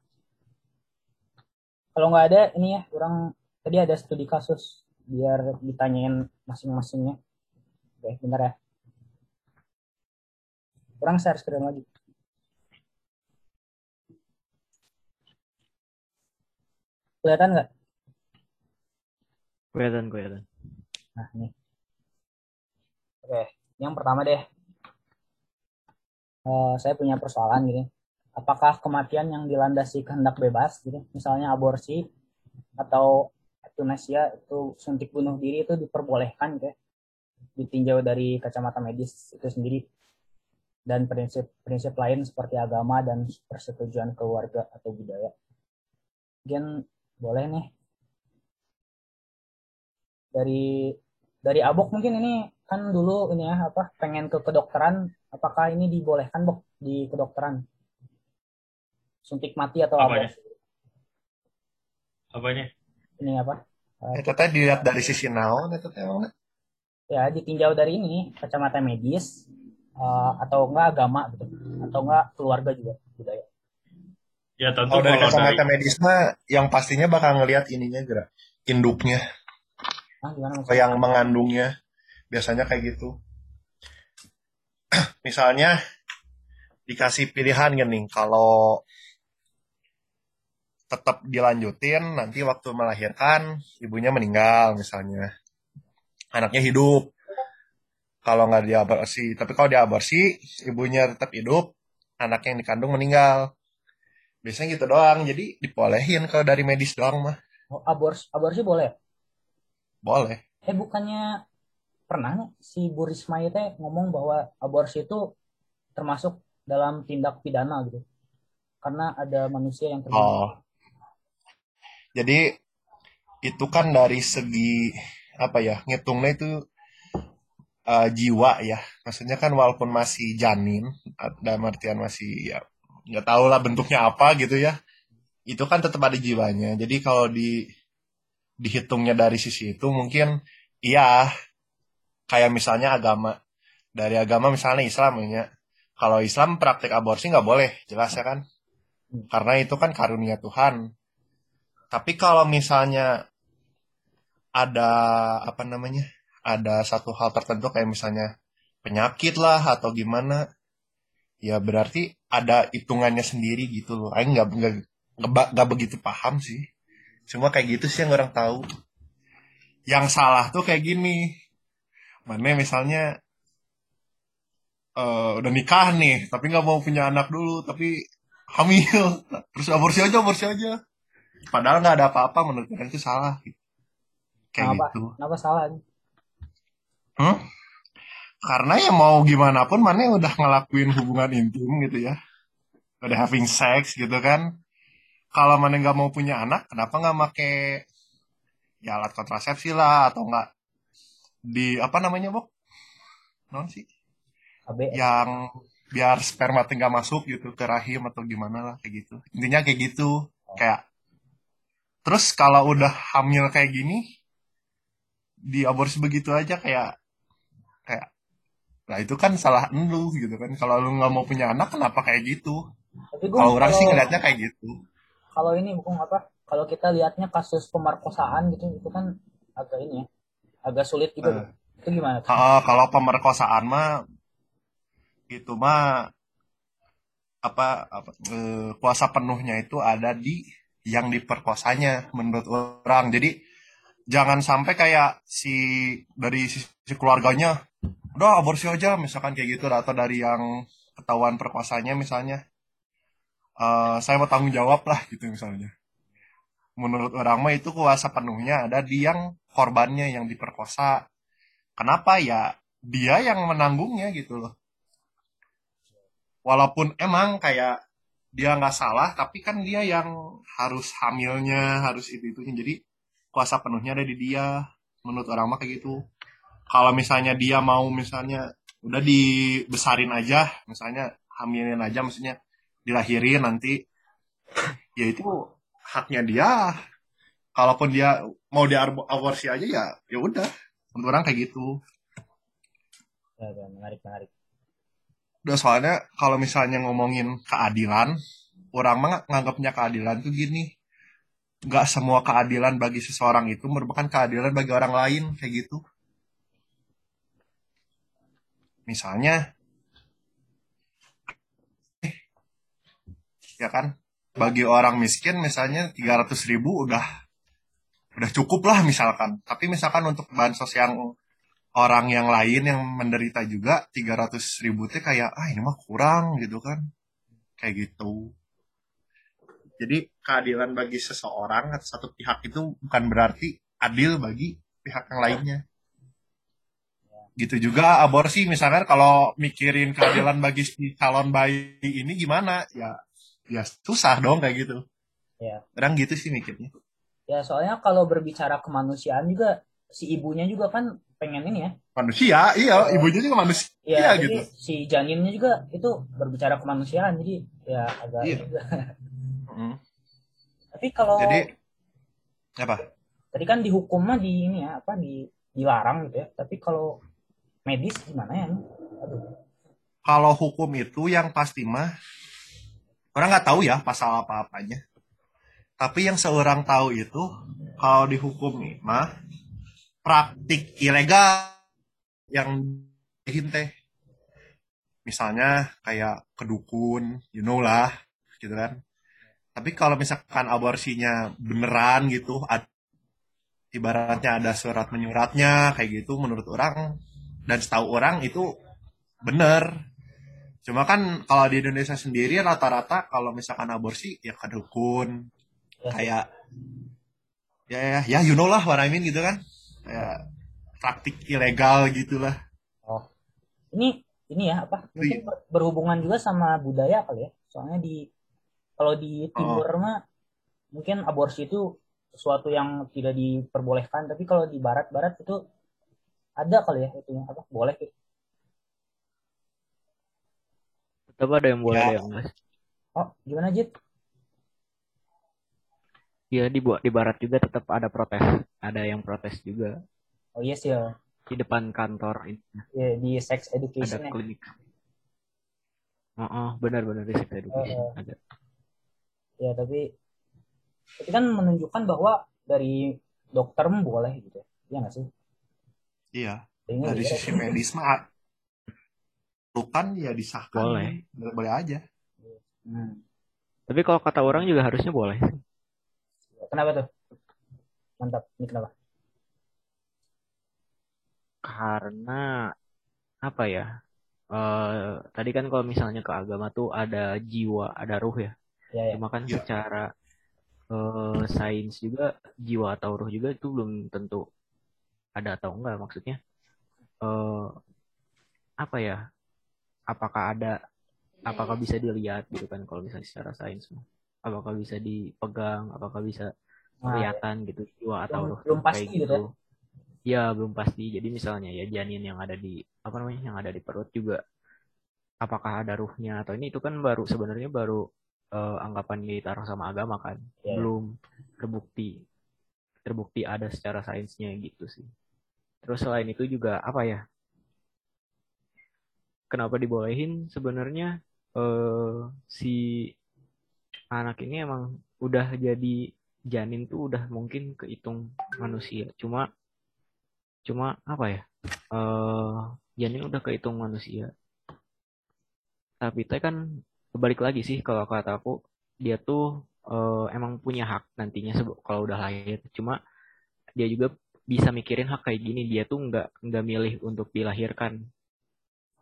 [SPEAKER 2] Kalau nggak ada, ini ya, orang tadi ada studi kasus biar ditanyain masing-masingnya. Oke, bentar ya. Orang share screen lagi. Kelihatan nggak?
[SPEAKER 4] Kelihatan kelihatan.
[SPEAKER 2] Nah, ini. Oke, yang pertama deh. Eh, saya punya persoalan gini. Apakah kematian yang dilandasi kehendak bebas gitu, misalnya aborsi atau euthanasia itu suntik bunuh diri itu diperbolehkan gitu ya, ditinjau dari kacamata medis itu sendiri dan prinsip-prinsip lain seperti agama dan persetujuan keluarga atau budaya. Mungkin boleh nih dari dari abok mungkin ini kan dulu ini ya apa pengen ke kedokteran apakah ini dibolehkan bok di kedokteran suntik mati atau
[SPEAKER 1] Apanya?
[SPEAKER 2] aborsi
[SPEAKER 1] Apanya?
[SPEAKER 2] Ini apa? Eh,
[SPEAKER 5] Itu teh dilihat dari sisi naon itu teh
[SPEAKER 2] ya ditinjau dari ini kacamata medis eh, atau enggak agama gitu atau enggak keluarga juga budaya.
[SPEAKER 1] Ya tentu
[SPEAKER 5] Kalau dari
[SPEAKER 1] kalau dari
[SPEAKER 5] kacamata medis mah yang pastinya bakal ngelihat ininya gerak induknya.
[SPEAKER 2] Ah gimana
[SPEAKER 5] atau
[SPEAKER 2] maksudnya
[SPEAKER 5] yang mengandungnya biasanya kayak gitu. [CLEARS THROAT] Misalnya dikasih pilihan gini, kalau tetap dilanjutin nanti waktu melahirkan ibunya meninggal misalnya. Anaknya hidup. Kalau nggak diaborsi tapi kalau diaborsi ibunya tetap hidup anaknya yang dikandung meninggal. Biasanya gitu doang jadi dibolehin kalau dari medis doang mah.
[SPEAKER 2] Oh, aborsi aborsi boleh?
[SPEAKER 5] Boleh.
[SPEAKER 2] Eh bukannya pernah si Bu Risma itu ngomong bahwa aborsi itu termasuk dalam tindak pidana gitu? Karena ada manusia yang terbunuh.
[SPEAKER 5] Oh jadi itu kan dari segi apa ya ngitungnya itu eh, jiwa ya. Maksudnya kan walaupun masih janin dalam artian masih ya nggak tahu lah bentuknya apa gitu ya itu kan tetap ada jiwanya. Jadi kalau di dihitungnya dari sisi itu mungkin iya kayak misalnya agama. Dari agama misalnya Islam ya. Kalau Islam praktik aborsi nggak boleh jelas ya kan? Karena itu kan karunia Tuhan tapi kalau misalnya ada apa namanya ada satu hal tertentu kayak misalnya penyakit lah atau gimana ya berarti ada hitungannya sendiri gitu loh. Aing nggak nggak begitu paham sih. Cuma kayak gitu sih yang orang tahu. Yang salah tuh kayak gini. Mana misalnya eh, udah nikah nih tapi nggak mau punya anak dulu tapi hamil. Terus aborsi aja aborsi aja padahal nggak ada apa-apa menurut orang itu salah kayak
[SPEAKER 2] Kenapa?
[SPEAKER 5] gitu
[SPEAKER 2] kenapa salah
[SPEAKER 5] Hmm? Karena ya mau gimana pun mana udah ngelakuin hubungan intim gitu ya. Udah having sex gitu kan. Kalau mana nggak mau punya anak, kenapa nggak make ya alat kontrasepsi lah atau nggak di apa namanya Bok? Non sih?
[SPEAKER 2] KB
[SPEAKER 5] Yang biar sperma nggak masuk gitu ke rahim atau gimana lah kayak gitu. Intinya kayak gitu. Kayak terus kalau udah hamil kayak gini di aborsi begitu aja kayak kayak nah itu kan salah lu gitu kan kalau lu nggak mau punya anak kenapa kayak gitu kalau orang sih ngeliatnya kayak gitu
[SPEAKER 2] kalau ini bukan apa kalau kita lihatnya kasus pemerkosaan gitu itu kan agak ini ya agak sulit gitu
[SPEAKER 5] Eh.
[SPEAKER 2] itu gimana?
[SPEAKER 5] Ah, kalau pemerkosaan mah itu mah apa, apa eh, kuasa penuhnya itu ada di yang diperkosanya menurut orang. Jadi jangan sampai kayak si dari sisi keluarganya udah aborsi aja misalkan kayak gitu atau dari yang ketahuan perkosanya misalnya. Eh, saya mau tanggung jawab lah gitu misalnya. Menurut orang mah itu kuasa penuhnya ada di yang korbannya yang diperkosa. Kenapa? Ya dia yang menanggungnya gitu loh. Walaupun emang kayak dia nggak salah tapi kan dia yang harus hamilnya harus itu itunya jadi kuasa penuhnya ada di dia menurut orang mah kayak gitu. Kalau misalnya dia mau misalnya udah dibesarin aja misalnya hamilin aja maksudnya dilahirin nanti ya itu haknya dia. Kalaupun dia mau di aborsi aja ya ya udah. Menurut orang kayak gitu.
[SPEAKER 2] Ya, menarik, menarik.
[SPEAKER 5] Udah soalnya kalau misalnya ngomongin keadilan orang mah nganggapnya keadilan tuh gini. Nggak semua keadilan bagi seseorang itu merupakan keadilan bagi orang lain kayak gitu. Misalnya ya kan? Bagi orang miskin misalnya 300 ribu udah udah cukup lah misalkan. Tapi misalkan untuk bansos yang orang yang lain yang menderita juga 300 ribu teh kayak ah ini mah kurang gitu kan. Kayak gitu. Jadi keadilan bagi seseorang atau satu pihak itu bukan berarti adil bagi pihak yang lainnya. Gitu juga aborsi misalkan kalau mikirin keadilan bagi si calon bayi ini gimana? Ya ya susah dong kayak gitu.
[SPEAKER 2] Ya.
[SPEAKER 5] kadang gitu sih mikirnya.
[SPEAKER 2] Ya, soalnya kalau berbicara kemanusiaan juga, si ibunya juga kan pengen ini ya.
[SPEAKER 5] manusia iya ibunya juga manusia
[SPEAKER 2] Ya,
[SPEAKER 5] gitu
[SPEAKER 2] jadi si janinnya juga itu berbicara kemanusiaan. Jadi ya agak
[SPEAKER 5] Iya.
[SPEAKER 2] juga.
[SPEAKER 5] Mm.
[SPEAKER 2] Tapi kalau
[SPEAKER 5] jadi apa
[SPEAKER 2] tadi kan dihukum mah di ini ya, apa di dilarang gitu ya. Tapi kalau medis gimana ya? Aduh.
[SPEAKER 5] kalau hukum itu yang pasti mah orang nggak tahu ya pasal apa apanya tapi yang seorang tahu itu kalau dihukum nih mah praktik ilegal yang bikin teh. Misalnya kayak kedukun you know lah gitu kan. Tapi kalau misalkan aborsinya beneran gitu ibaratnya ada surat menyuratnya kayak gitu menurut orang dan setahu orang itu bener. Cuma kan kalau di Indonesia sendiri rata-rata kalau misalkan aborsi ya kedukun
[SPEAKER 2] Ya,
[SPEAKER 5] kayak ya ya ya you know lah what I mean gitu kan kayak praktik ilegal gitulah
[SPEAKER 2] ini ini ya apa? Mungkin
[SPEAKER 5] Iya.
[SPEAKER 2] ber- berhubungan juga sama budaya kali ya. Soalnya di kalau di timur
[SPEAKER 5] Oh.
[SPEAKER 2] mah mungkin aborsi itu sesuatu yang tidak diperbolehkan, tapi kalau di barat-barat itu ada kali ya itu apa? Boleh gitu.
[SPEAKER 4] Tetap ada yang boleh
[SPEAKER 5] Ya.
[SPEAKER 4] yang enggak.
[SPEAKER 2] Oh, gimana Jit?
[SPEAKER 4] Iya di di barat juga tetap ada protes. Ada yang protes juga
[SPEAKER 2] Oh iya sih ya.
[SPEAKER 4] di depan kantor ini
[SPEAKER 2] Ya, di sex
[SPEAKER 4] ada
[SPEAKER 2] education ya.
[SPEAKER 4] klinik. Oh, oh benar-benar di sex education ada.
[SPEAKER 2] Ya, tapi itu kan menunjukkan bahwa dari dokter boleh gitu. Iya nggak sih?
[SPEAKER 5] iya
[SPEAKER 2] Ini
[SPEAKER 5] dari sisi medis mah bukan ya disahkan
[SPEAKER 4] Boleh.
[SPEAKER 5] boleh, boleh aja
[SPEAKER 2] Hmm.
[SPEAKER 4] Tapi kalau kata orang juga harusnya boleh.
[SPEAKER 2] Kenapa tuh? Mantap. Ini kenapa?
[SPEAKER 4] Karena apa ya? Eh tadi kan kalau misalnya ke agama tuh ada jiwa, ada ruh ya.
[SPEAKER 2] Ya, ya.
[SPEAKER 4] Cuma kan
[SPEAKER 5] Iya.
[SPEAKER 4] secara eh, sains juga jiwa atau ruh juga itu belum tentu ada atau enggak maksudnya. eh apa ya? Apakah ada apakah bisa dilihat gitu kan kalau misalnya secara sains mah. Apakah bisa dipegang, apakah bisa
[SPEAKER 2] Nah,
[SPEAKER 4] kelihatan gitu jiwa atau
[SPEAKER 2] Belum- belum pasti
[SPEAKER 4] kayak
[SPEAKER 2] gitu
[SPEAKER 4] gitu. Ya belum pasti. Jadi misalnya ya janin yang ada di apa namanya yang ada di perut juga apakah ada ruhnya atau ini itu kan baru sebenarnya baru eh, anggapan ditaruh sama agama kan.
[SPEAKER 2] Ya, ya.
[SPEAKER 4] Belum terbukti terbukti ada secara sainsnya gitu sih. Terus selain itu juga apa ya? Kenapa dibolehin sebenarnya eh si anak ini emang udah jadi janin tuh udah mungkin kehitung manusia. Cuma cuma apa ya? Eh janin udah kehitung manusia. Tapi teh kan balik lagi sih kalau kata aku dia tuh eh, emang punya hak nantinya kalau udah lahir. Cuma dia juga bisa mikirin hak kayak gini. Dia tuh nggak nggak milih untuk dilahirkan.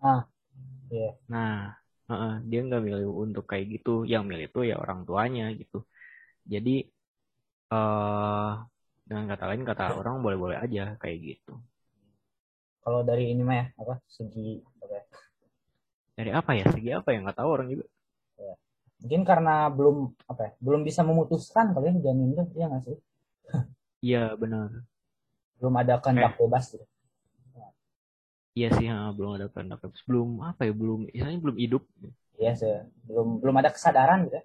[SPEAKER 2] Ah, iya.
[SPEAKER 4] Nah, heeh, dia nggak milih untuk kayak gitu. Yang milih tuh ya orang tuanya gitu. Jadi eh dengan kata lain kata orang boleh-boleh aja kayak gitu.
[SPEAKER 2] Kalau dari ini mah ya, apa? Segi apa ya?
[SPEAKER 4] Dari apa ya? Segi apa ya? Nggak tahu orang juga.
[SPEAKER 2] Mungkin karena belum apa ya? Belum bisa memutuskan kali ya janin itu, iya nggak sih?
[SPEAKER 4] Iya benar.
[SPEAKER 2] Belum ada kehendak bebas gitu.
[SPEAKER 4] Iya sih, ha, belum ada kehendak bebas. Belum apa ya? Belum, misalnya belum hidup.
[SPEAKER 2] Iya sih. Belum belum ada kesadaran gitu.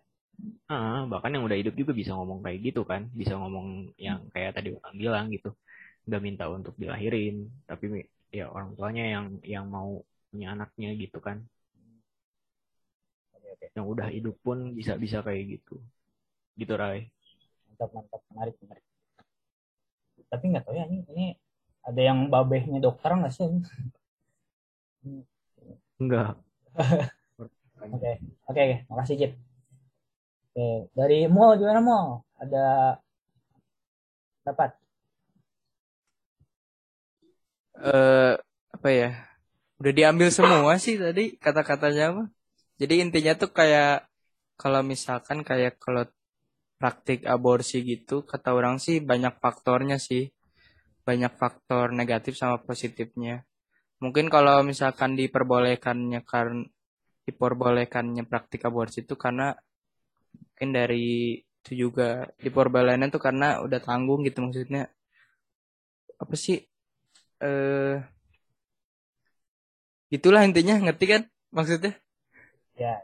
[SPEAKER 4] Ah, bahkan yang udah hidup juga bisa ngomong kayak gitu kan, bisa ngomong yang kayak tadi orang bilang gitu, nggak minta untuk dilahirin, tapi ya orang tuanya yang yang mau punya anaknya gitu kan,
[SPEAKER 2] Oke, oke.
[SPEAKER 4] yang udah hidup pun bisa bisa kayak gitu, gitu Rai.
[SPEAKER 2] Mantap, mantap. Menarik, menarik. Tapi nggak tahu ya, ini, ini ada yang babehnya dokter nggak sih?
[SPEAKER 4] Enggak. [LAUGHS]
[SPEAKER 2] Oke, oke, oke. Makasih, Cip. Oke, dari Mo, gimana Mo? Ada dapat?
[SPEAKER 3] eh apa ya? Udah diambil semua sih tadi kata-katanya apa? Jadi intinya tuh kayak kalau misalkan kayak kalau praktik aborsi gitu kata orang sih banyak faktornya sih. Banyak faktor negatif sama positifnya. Mungkin kalau misalkan diperbolehkannya karena diperbolehkannya praktik aborsi itu karena mungkin dari itu juga diperbolehkannya tuh karena udah tanggung gitu maksudnya. Apa sih? Eh Itulah intinya, ngerti kan maksudnya?
[SPEAKER 2] Ya,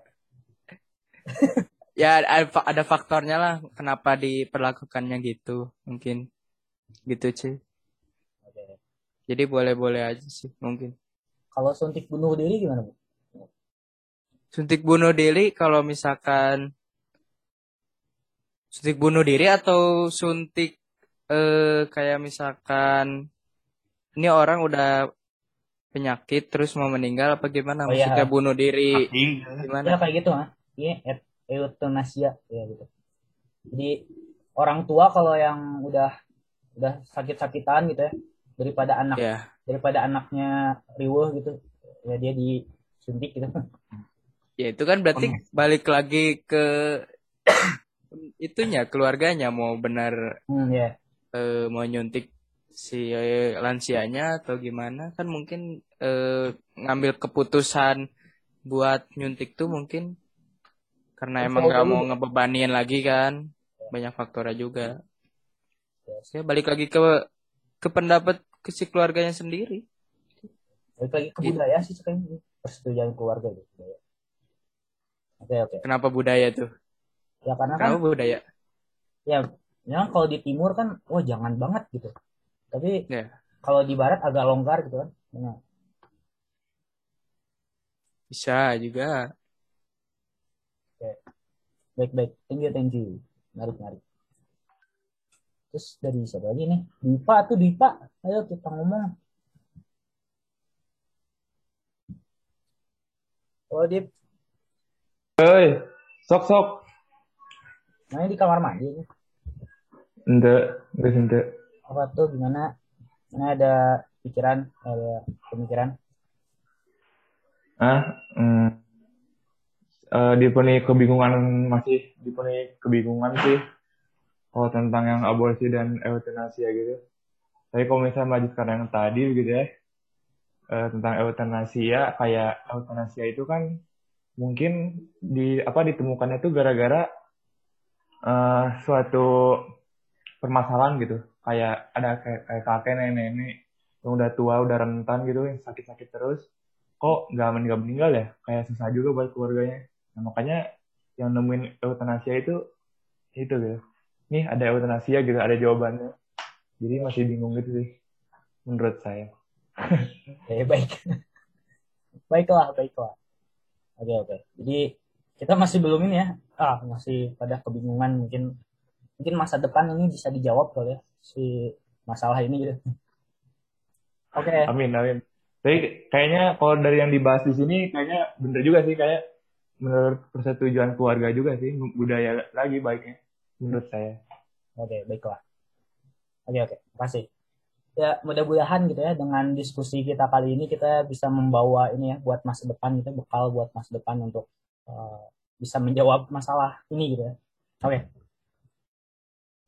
[SPEAKER 2] [LAUGHS]
[SPEAKER 3] Ya ada, ada faktornya lah kenapa diperlakukannya gitu, mungkin gitu sih. Jadi boleh-boleh aja sih mungkin.
[SPEAKER 2] Kalau suntik bunuh diri gimana, Bu?
[SPEAKER 3] Suntik bunuh diri kalau misalkan suntik bunuh diri atau suntik eh kayak misalkan ini orang udah penyakit terus mau meninggal apa gimana?
[SPEAKER 2] Oh, iya.
[SPEAKER 3] Maksudnya bunuh diri
[SPEAKER 5] Mati,
[SPEAKER 2] Ya
[SPEAKER 3] gimana?
[SPEAKER 2] kayak gitu, ah. Iya, euthanasia ya gitu. Jadi orang tua kalau yang udah udah sakit-sakitan gitu ya, daripada anak
[SPEAKER 3] Ya,
[SPEAKER 2] daripada anaknya riweuh gitu, ya dia disuntik gitu. [LAUGHS]
[SPEAKER 3] ya itu kan berarti balik lagi ke [COUGHS] itunya keluarganya mau benar
[SPEAKER 2] Hmm, ya.
[SPEAKER 3] eh, mau nyuntik si eh, lansianya atau gimana. Kan mungkin eh, ngambil keputusan buat nyuntik tuh mungkin karena
[SPEAKER 2] Terus
[SPEAKER 3] emang gak mau ngebebanin lagi kan. Banyak faktornya juga. Ya. Balik lagi ke ke pendapat ke si keluarganya sendiri
[SPEAKER 2] Balik lagi ke
[SPEAKER 3] Iya.
[SPEAKER 2] budaya sih sekarang persetujuan keluarga gitu. budaya. Oke oke.
[SPEAKER 3] kenapa budaya tuh
[SPEAKER 2] Ya karena kan
[SPEAKER 3] kenapa budaya
[SPEAKER 2] ya memang kalau di timur kan wah jangan banget gitu. Tapi
[SPEAKER 3] Ya.
[SPEAKER 2] kalau di barat agak longgar gitu kan. Ya.
[SPEAKER 3] bisa juga
[SPEAKER 2] Baik baik. Thank you thank you. Menarik menarik. Terus dari siapa lagi nih? Dipa tuh Dipa. Ayo kita ngomong. Oh Dip,
[SPEAKER 6] Hei, sok sok.
[SPEAKER 2] main di kamar mandi.
[SPEAKER 6] Ente, enggak ente.
[SPEAKER 2] Apa tuh gimana? Mana ada pikiran, ada pemikiran?
[SPEAKER 6] Ah, hmm. Eh, dipenuhi kebingungan masih dipenuhi kebingungan sih kalau tentang yang aborsi dan euthanasia gitu. Tapi kalau misalnya melanjutkan yang tadi gitu ya, eh, tentang euthanasia kayak euthanasia itu kan mungkin di apa ditemukannya tuh gara-gara eh, suatu permasalahan gitu. Kayak ada kayak, kayak kakek nenek-nenek yang udah tua, udah rentan gitu, yang sakit-sakit terus kok nggak meninggal meninggal ya kayak susah juga buat keluarganya nah, makanya yang nemuin euthanasia itu itu gitu nih ada euthanasia gitu ada jawabannya jadi masih bingung gitu sih menurut saya
[SPEAKER 2] Oke, [LAUGHS] baik. Baiklah, baiklah. Oke, oke. Jadi kita masih belum ini ya. Ah, masih pada kebingungan mungkin mungkin masa depan ini bisa dijawab kali ya si masalah ini gitu. Oke,
[SPEAKER 6] amin amin tapi kayaknya kalau dari yang dibahas di sini kayaknya bener juga sih kayak menurut persetujuan keluarga juga sih budaya lagi baiknya menurut saya
[SPEAKER 2] oke, baiklah. Oke, oke. Makasih. Ya, mudah-mudahan gitu ya dengan diskusi kita kali ini kita bisa membawa ini ya buat masa depan gitu bekal buat masa depan untuk eh, bisa menjawab masalah ini gitu ya. Oke.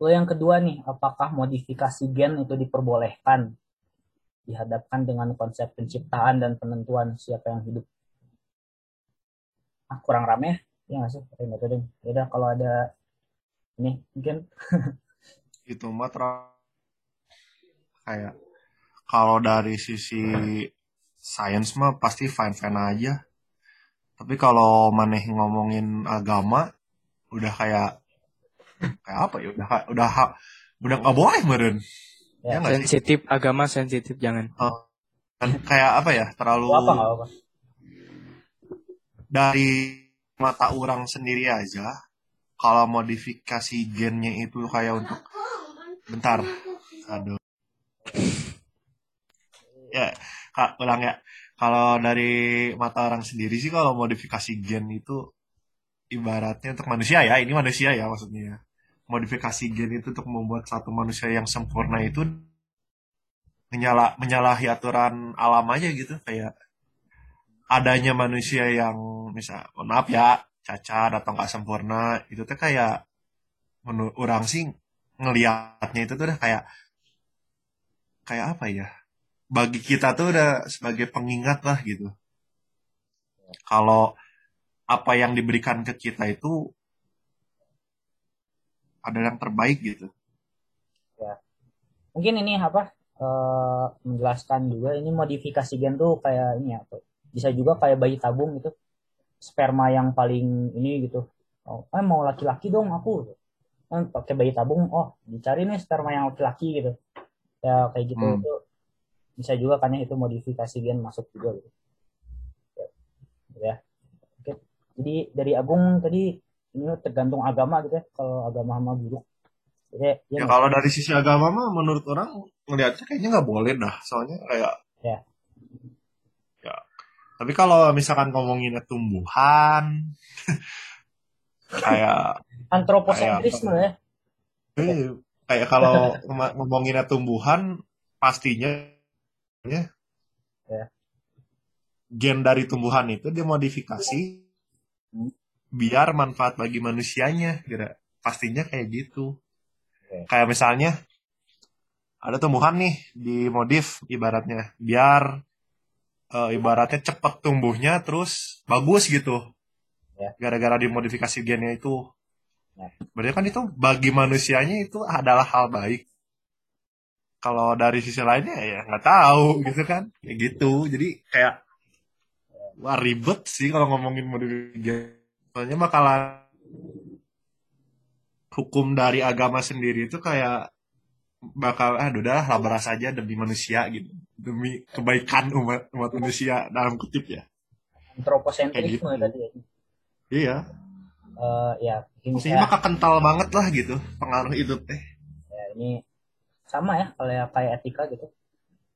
[SPEAKER 2] Lalu yang kedua nih, apakah modifikasi gen itu diperbolehkan dihadapkan dengan konsep penciptaan dan penentuan siapa yang hidup? Ah, kurang rame ya, ya nggak sih? Ya udah, kalau ada ini mungkin.
[SPEAKER 5] Itu mah kayak kalau dari sisi sains mah pasti fine fine aja. Tapi kalau maneh ngomongin agama udah kayak kayak apa ya? Udah udah udah nggak boleh meren.
[SPEAKER 2] Ya,
[SPEAKER 5] ya sih?
[SPEAKER 3] sensitif agama sensitif jangan.
[SPEAKER 5] Kan kayak apa ya? Terlalu
[SPEAKER 2] apa apa.
[SPEAKER 5] dari mata orang sendiri aja kalau modifikasi gennya itu kayak untuk bentar. Aduh. Ya kak ulang ya. Kalau dari mata orang sendiri sih kalau modifikasi gen itu ibaratnya untuk manusia ya ini manusia ya maksudnya. Modifikasi gen itu untuk membuat satu manusia yang sempurna itu menyala menyalahi aturan alam aja gitu kayak adanya manusia yang misal maaf ya cacat atau nggak sempurna itu tuh kayak menurut orang sih ngelihatnya itu tuh udah kayak kayak apa ya bagi kita tuh udah sebagai pengingat lah gitu kalau apa yang diberikan ke kita itu adalah yang terbaik gitu
[SPEAKER 2] Mungkin ini apa? eh, menjelaskan juga ini modifikasi gen tuh kayak ini ya. Bisa juga kayak bayi tabung gitu. Sperma yang paling ini gitu. Oh, eh mau laki-laki dong aku. Eh, pakai bayi tabung. Oh, dicari nih sperma yang laki-laki gitu. Ya kayak gitu
[SPEAKER 5] Hmm.
[SPEAKER 2] itu bisa juga kan ya itu modifikasi gen masuk juga gitu. Ya. Oke. Jadi dari Agung tadi ini tergantung agama gitu ya. Kalau agama sama buruk. Jadi
[SPEAKER 5] ya
[SPEAKER 2] ya,
[SPEAKER 5] kalau dari sisi agama mah menurut orang ngelihatnya kayaknya nggak boleh dah soalnya kayak
[SPEAKER 2] Ya.
[SPEAKER 5] ya tapi kalau misalkan ngomonginnya tumbuhan [LAUGHS] kayak
[SPEAKER 2] antroposentrisme ya.
[SPEAKER 5] eh, kayak kalau ngomonginnya tumbuhan pastinya ya,
[SPEAKER 2] Ya.
[SPEAKER 5] gen dari tumbuhan itu dimodifikasi
[SPEAKER 2] Hmm.
[SPEAKER 5] biar manfaat bagi manusianya kira pastinya kayak gitu
[SPEAKER 2] Oke.
[SPEAKER 5] kayak misalnya ada tumbuhan nih dimodif ibaratnya biar eh, ibaratnya cepat tumbuhnya terus bagus gitu.
[SPEAKER 2] Ya.
[SPEAKER 5] gara-gara dimodifikasi gennya itu.
[SPEAKER 2] Ya.
[SPEAKER 5] berarti kan itu bagi manusianya itu adalah hal baik. Kalau dari sisi lainnya ya nggak tahu gitu kan. Kayak gitu. Jadi kayak wah ribet sih kalau ngomongin modifikasi gen. Soalnya bakalan hukum dari agama sendiri itu kayak bakal ah udah lah beras aja demi manusia gitu demi kebaikan umat umat manusia dalam kutip ya
[SPEAKER 2] antroposentrisme
[SPEAKER 5] gitu.
[SPEAKER 2] tadi ya.
[SPEAKER 5] iya
[SPEAKER 2] Eh, ya saya
[SPEAKER 5] maka kental banget lah gitu pengaruh itu teh
[SPEAKER 2] ya, ini sama ya kalau ya kayak etika gitu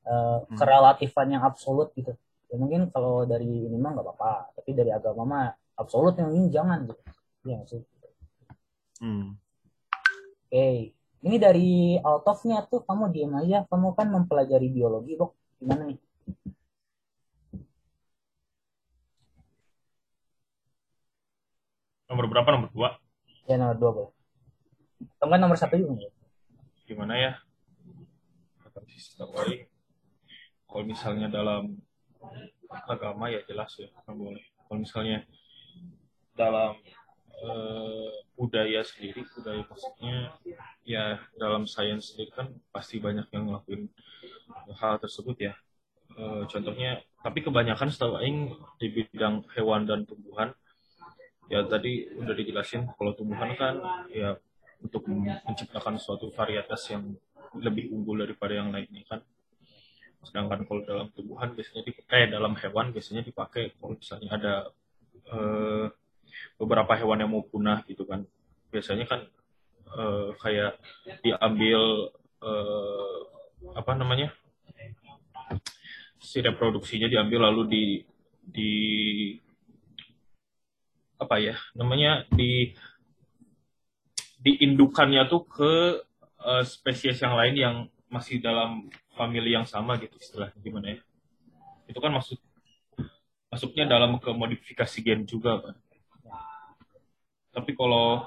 [SPEAKER 2] Eh,
[SPEAKER 5] Hmm.
[SPEAKER 2] kerelatifan yang absolut gitu ya mungkin kalau dari ini mah nggak apa-apa tapi dari agama mah absolut yang ini jangan gitu nggak sih
[SPEAKER 5] hmm.
[SPEAKER 2] oke ini dari out of-nya tuh kamu diem aja kamu kan mempelajari biologi Bok gimana nih
[SPEAKER 1] Nomor berapa? Nomor dua.
[SPEAKER 2] ya nomor dua boleh atau enggak nomor satu juga?
[SPEAKER 1] Gimana ya? Kalau misalnya dalam agama ya jelas ya nggak boleh. Kalau misalnya dalam eh, budaya sendiri, budaya maksudnya ya dalam sains sendiri kan pasti banyak yang ngelakuin hal tersebut ya. Eh, contohnya, tapi kebanyakan setahu Aing di bidang hewan dan tumbuhan ya tadi udah dijelasin kalau tumbuhan kan ya untuk menciptakan suatu varietas yang lebih unggul daripada yang lainnya kan sedangkan kalau dalam tumbuhan biasanya di, eh dalam hewan biasanya dipakai kalau misalnya ada eh, beberapa hewan yang mau punah gitu kan. Biasanya kan eh, kayak diambil eh, apa namanya si reproduksinya diambil lalu di di apa ya namanya di diindukannya tuh ke eh, spesies yang lain yang masih dalam famili yang sama gitu istilahnya gimana ya. Itu kan masuk masuknya dalam ke modifikasi gen juga kan tapi kalau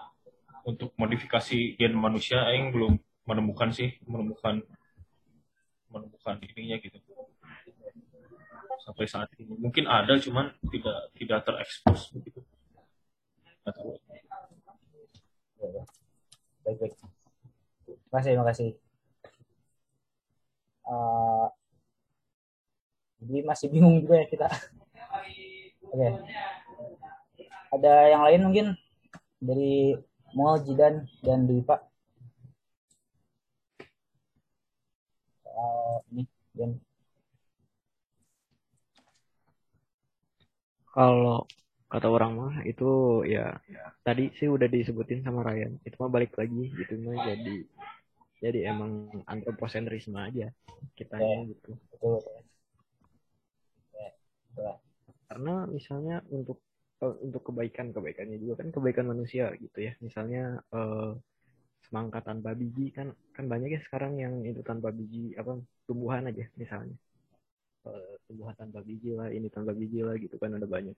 [SPEAKER 1] untuk modifikasi gen manusia Aing belum menemukan sih menemukan menemukan ininya gitu. Sampai saat ini. Mungkin ada cuman tidak tidak terekspos begitu. Nggak
[SPEAKER 2] baik baik. Makasih makasih Eh, jadi masih bingung juga ya kita. Oke. Ada yang lain mungkin dari Mual Jidan dan Dwi Pak. Soal ini dan
[SPEAKER 4] Kalau kata orang mah itu ya, tadi sih udah disebutin sama Ryan. Itu mah balik lagi gitu mah jadi jadi emang antroposentrisme aja kitanya gitu.
[SPEAKER 2] betul. Ya, betul.
[SPEAKER 4] Karena misalnya untuk eh, untuk kebaikan kebaikannya juga kan kebaikan manusia gitu ya. Misalnya eh, semangka tanpa biji kan kan banyak ya sekarang yang itu tanpa biji apa tumbuhan aja misalnya. Eh, tumbuhan tanpa biji lah, ini tanpa biji lah gitu kan ada banyak.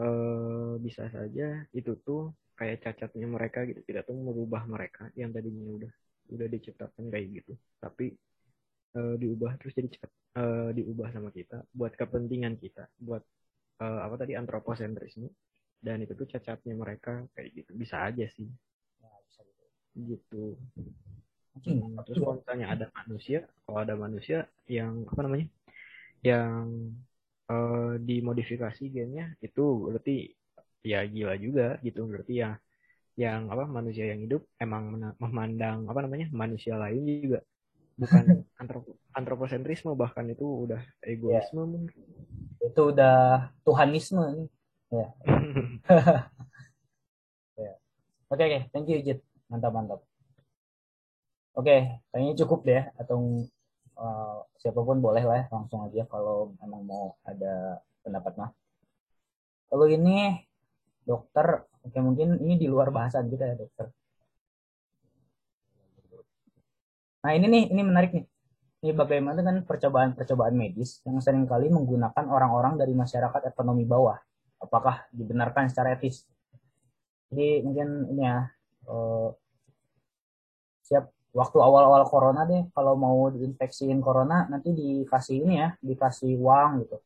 [SPEAKER 4] eh bisa saja itu tuh kayak cacatnya mereka gitu tidak tuh merubah mereka yang tadinya udah udah diciptakan kayak gitu tapi eh, diubah terus jadi eh, diubah sama kita buat kepentingan kita buat eh, apa tadi antroposentrisme dan itu tuh cacatnya mereka kayak gitu. Bisa aja sih.
[SPEAKER 2] Ya, bisa gitu.
[SPEAKER 4] gitu. Hmm, terus kalau misalnya ada manusia kalau ada manusia yang apa namanya yang eh, dimodifikasi gennya itu berarti ya gila juga gitu. Berarti ya yang apa manusia yang hidup emang memandang apa namanya manusia lain juga. Bukan [LAUGHS] antrop- antroposentrisme bahkan itu udah egoisme mungkin
[SPEAKER 2] itu udah Tuhanisme nih. [LAUGHS] Oke oke, thank you Jit. Mantap mantap. Oke, kayaknya cukup deh atau eh, siapa pun boleh lah ya, langsung aja kalau emang mau ada pendapat mah. Kalau ini dokter, oke mungkin ini di luar bahasan kita ya dokter. Nah ini nih, ini menarik nih. Ini bagaimana dengan percobaan-percobaan medis yang sering kali menggunakan orang-orang dari masyarakat ekonomi bawah. Apakah dibenarkan secara etis? Jadi mungkin ini ya, eh, siap waktu awal-awal corona deh, kalau mau diinfeksiin corona nanti dikasih ini ya, dikasih uang gitu.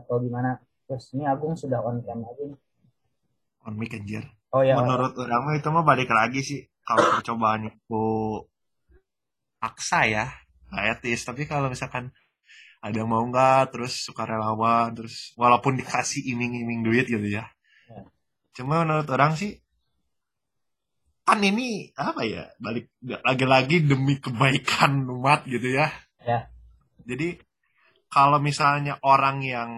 [SPEAKER 2] Atau gimana? Terus ini Agung sudah on cam nih.
[SPEAKER 5] On mic anjir.
[SPEAKER 2] Oh ya,
[SPEAKER 5] Menurut orang itu mah balik lagi sih. Kalau percobaan itu paksa ya, nggak etis. Tapi kalau misalkan ada yang mau nggak, terus sukarelawan, terus walaupun dikasih iming-iming duit gitu ya.
[SPEAKER 2] Ya.
[SPEAKER 5] Cuma menurut orang sih, kan ini apa ya, balik lagi-lagi demi kebaikan umat gitu ya.
[SPEAKER 2] Ya.
[SPEAKER 5] Jadi kalau misalnya orang yang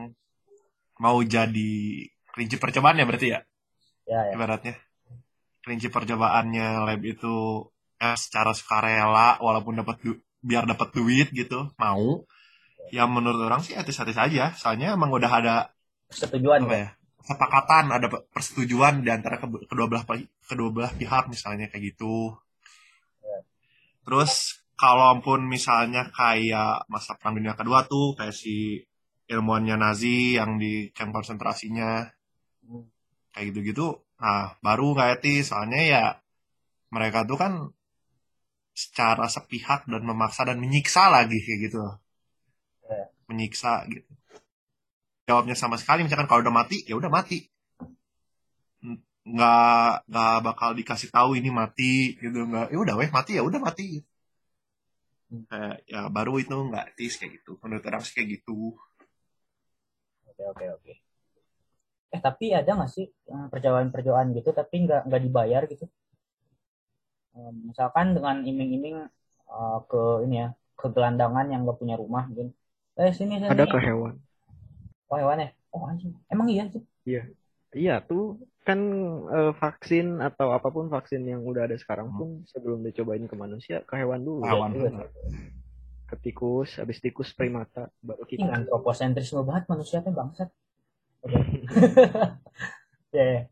[SPEAKER 5] mau jadi kelinci percobaan ya berarti ya,
[SPEAKER 2] ya, ya.
[SPEAKER 5] ibaratnya kelinci percobaannya lab itu eh, secara sukarela walaupun dapat du- biar dapat duit gitu mau. Ya menurut orang sih etis-etis aja. Soalnya emang udah ada
[SPEAKER 2] Persetujuan
[SPEAKER 5] apa
[SPEAKER 2] ya.
[SPEAKER 5] ya? kesepakatan ada pe- persetujuan di antara ke- kedua belah kedua belah pihak misalnya kayak gitu. Terus kalaupun misalnya kayak masa perang dunia kedua tuh kayak si ilmuannya Nazi yang di camp konsentrasinya.
[SPEAKER 2] Hmm.
[SPEAKER 5] kayak gitu-gitu nah baru nggak etis. Soalnya ya mereka tuh kan secara sepihak dan memaksa dan menyiksa lagi kayak gitu loh.
[SPEAKER 2] Ya.
[SPEAKER 5] menyiksa gitu jawabnya sama sekali misalkan kalau udah mati ya udah mati nggak nggak bakal dikasih tahu ini mati gitu nggak ya udah weh mati ya udah mati
[SPEAKER 2] Hmm.
[SPEAKER 5] Kayak, ya baru itu nggak etis kayak gitu menurut orang sih kayak gitu
[SPEAKER 2] Oke oke oke. Eh tapi ada nggak sih yang percobaan-percobaan gitu tapi nggak nggak dibayar gitu? Misalkan dengan iming-iming eh, ke ini ya ke gelandangan yang nggak punya rumah mungkin. Eh sini sini.
[SPEAKER 4] ada ke hewan
[SPEAKER 2] Oh hewan ya? Oh anjing. Emang iya sih?
[SPEAKER 4] Iya tuh kan eh, vaksin atau apa pun vaksin yang udah ada sekarang pun sebelum dicobain ke manusia ke hewan dulu.
[SPEAKER 5] Hewan
[SPEAKER 2] Iya,
[SPEAKER 5] dulu.
[SPEAKER 4] Ke tikus, habis tikus primata, baru
[SPEAKER 2] Ini
[SPEAKER 4] kita.
[SPEAKER 2] antroposentrisme banget manusia teh bangsat. Oke. [LAUGHS] Ya.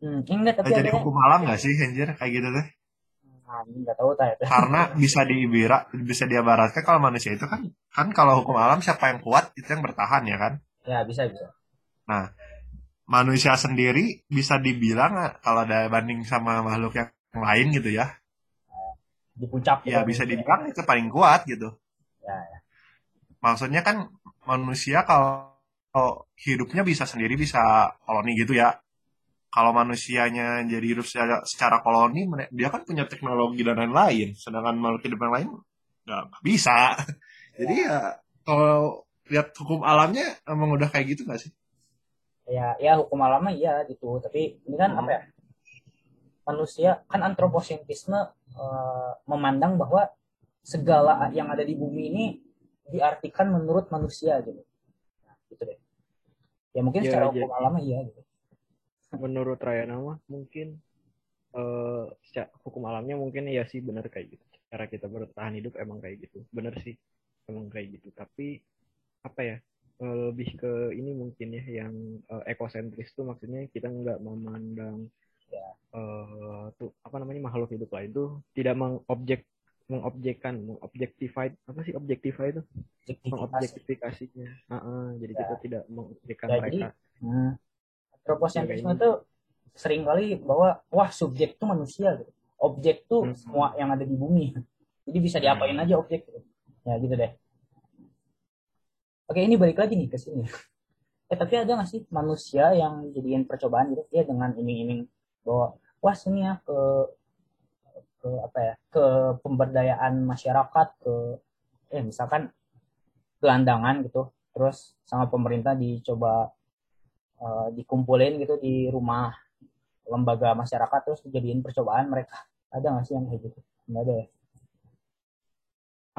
[SPEAKER 2] Hmm, enggak tapi
[SPEAKER 5] Nah, jadi hukum alam nggak sih anjir kayak gitu deh
[SPEAKER 2] Ah, ini nggak tahu itu. [LAUGHS]
[SPEAKER 5] karena bisa diibira bisa diibaratkan kalau manusia itu kan kan kalau hukum alam siapa yang kuat itu yang bertahan ya kan
[SPEAKER 2] Ya bisa bisa.
[SPEAKER 5] manusia sendiri bisa dibilang kalau ada banding sama makhluk yang lain gitu ya
[SPEAKER 2] Di puncak.
[SPEAKER 5] ya
[SPEAKER 2] gitu.
[SPEAKER 5] bisa dibilang itu paling kuat gitu
[SPEAKER 2] Ya, ya.
[SPEAKER 5] maksudnya kan manusia kalau kalau hidupnya bisa sendiri bisa koloni gitu ya kalau manusianya jadi hidup secara, secara koloni dia kan punya teknologi dan lain-lain. Sedangkan makhluk hidup yang lain nggak bisa. [LAUGHS] Jadi ya kalau lihat hukum alamnya emang udah kayak gitu nggak sih?
[SPEAKER 2] Ya ya hukum alam mah iya gitu. Tapi ini kan
[SPEAKER 5] Hmm.
[SPEAKER 2] apa ya? Manusia kan antroposentrisme eh, memandang bahwa segala yang ada di bumi ini diartikan menurut manusia gitu. Nah, gitu deh. Ya mungkin
[SPEAKER 4] Ya,
[SPEAKER 2] secara
[SPEAKER 4] jadi-
[SPEAKER 2] hukum alam mah iya gitu
[SPEAKER 4] menurut Rayana mah mungkin eh secara hukum alamnya mungkin ya sih benar kayak gitu cara kita bertahan hidup emang kayak gitu bener sih emang kayak gitu tapi apa ya eh, lebih ke ini mungkin ya yang eh, ekosentris tuh maksudnya kita nggak memandang
[SPEAKER 2] Ya.
[SPEAKER 4] eh, tuh apa namanya makhluk hidup lain tuh tidak mengobjek mengobjekkan mengobjektify apa sih objektify itu mengobjektifikasinya Heeh, jadi
[SPEAKER 2] Ya.
[SPEAKER 4] kita tidak mengobjekkan mereka
[SPEAKER 2] Hmm. Antroposentrisme
[SPEAKER 4] Ya, kayak
[SPEAKER 2] itu sering kali bahwa wah subjek itu manusia gitu. Objek tuh
[SPEAKER 4] Hmm.
[SPEAKER 2] semua yang ada di bumi. [LAUGHS] Jadi bisa diapain aja objek gitu. Ya gitu deh. Oke, ini balik lagi nih ke sini. Eh tapi ada nggak sih manusia yang jadiin percobaan gitu ya dengan iming-iming bahwa wah sini ya ke ke apa ya ke pemberdayaan masyarakat ke eh misalkan gelandangan gitu terus sama pemerintah dicoba eh, dikumpulin gitu di rumah lembaga masyarakat terus dijadiin percobaan mereka. Ada nggak sih yang kayak gitu? Nggak ada ya?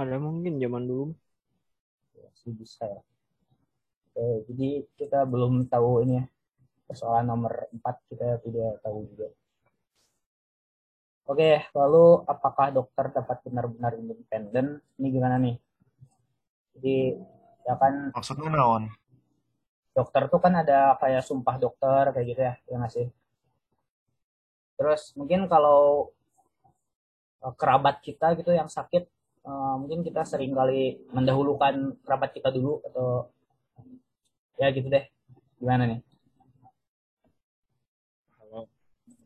[SPEAKER 4] Ada mungkin zaman dulu.
[SPEAKER 2] Ya, sih bisa ya. Oke, jadi kita belum tahu ini ya persoalan nomor 4 kita tidak tahu juga. Oke lalu apakah dokter dapat benar-benar independen? Ini gimana nih? Jadi ya kan
[SPEAKER 5] Maksudnya naon?
[SPEAKER 2] Dokter tuh kan ada kayak sumpah dokter kayak gitu ya ya nggak sih? Terus mungkin kalau eh, kerabat kita gitu yang sakit eh, mungkin kita sering kali mendahulukan kerabat kita dulu atau ya gitu deh. Gimana nih?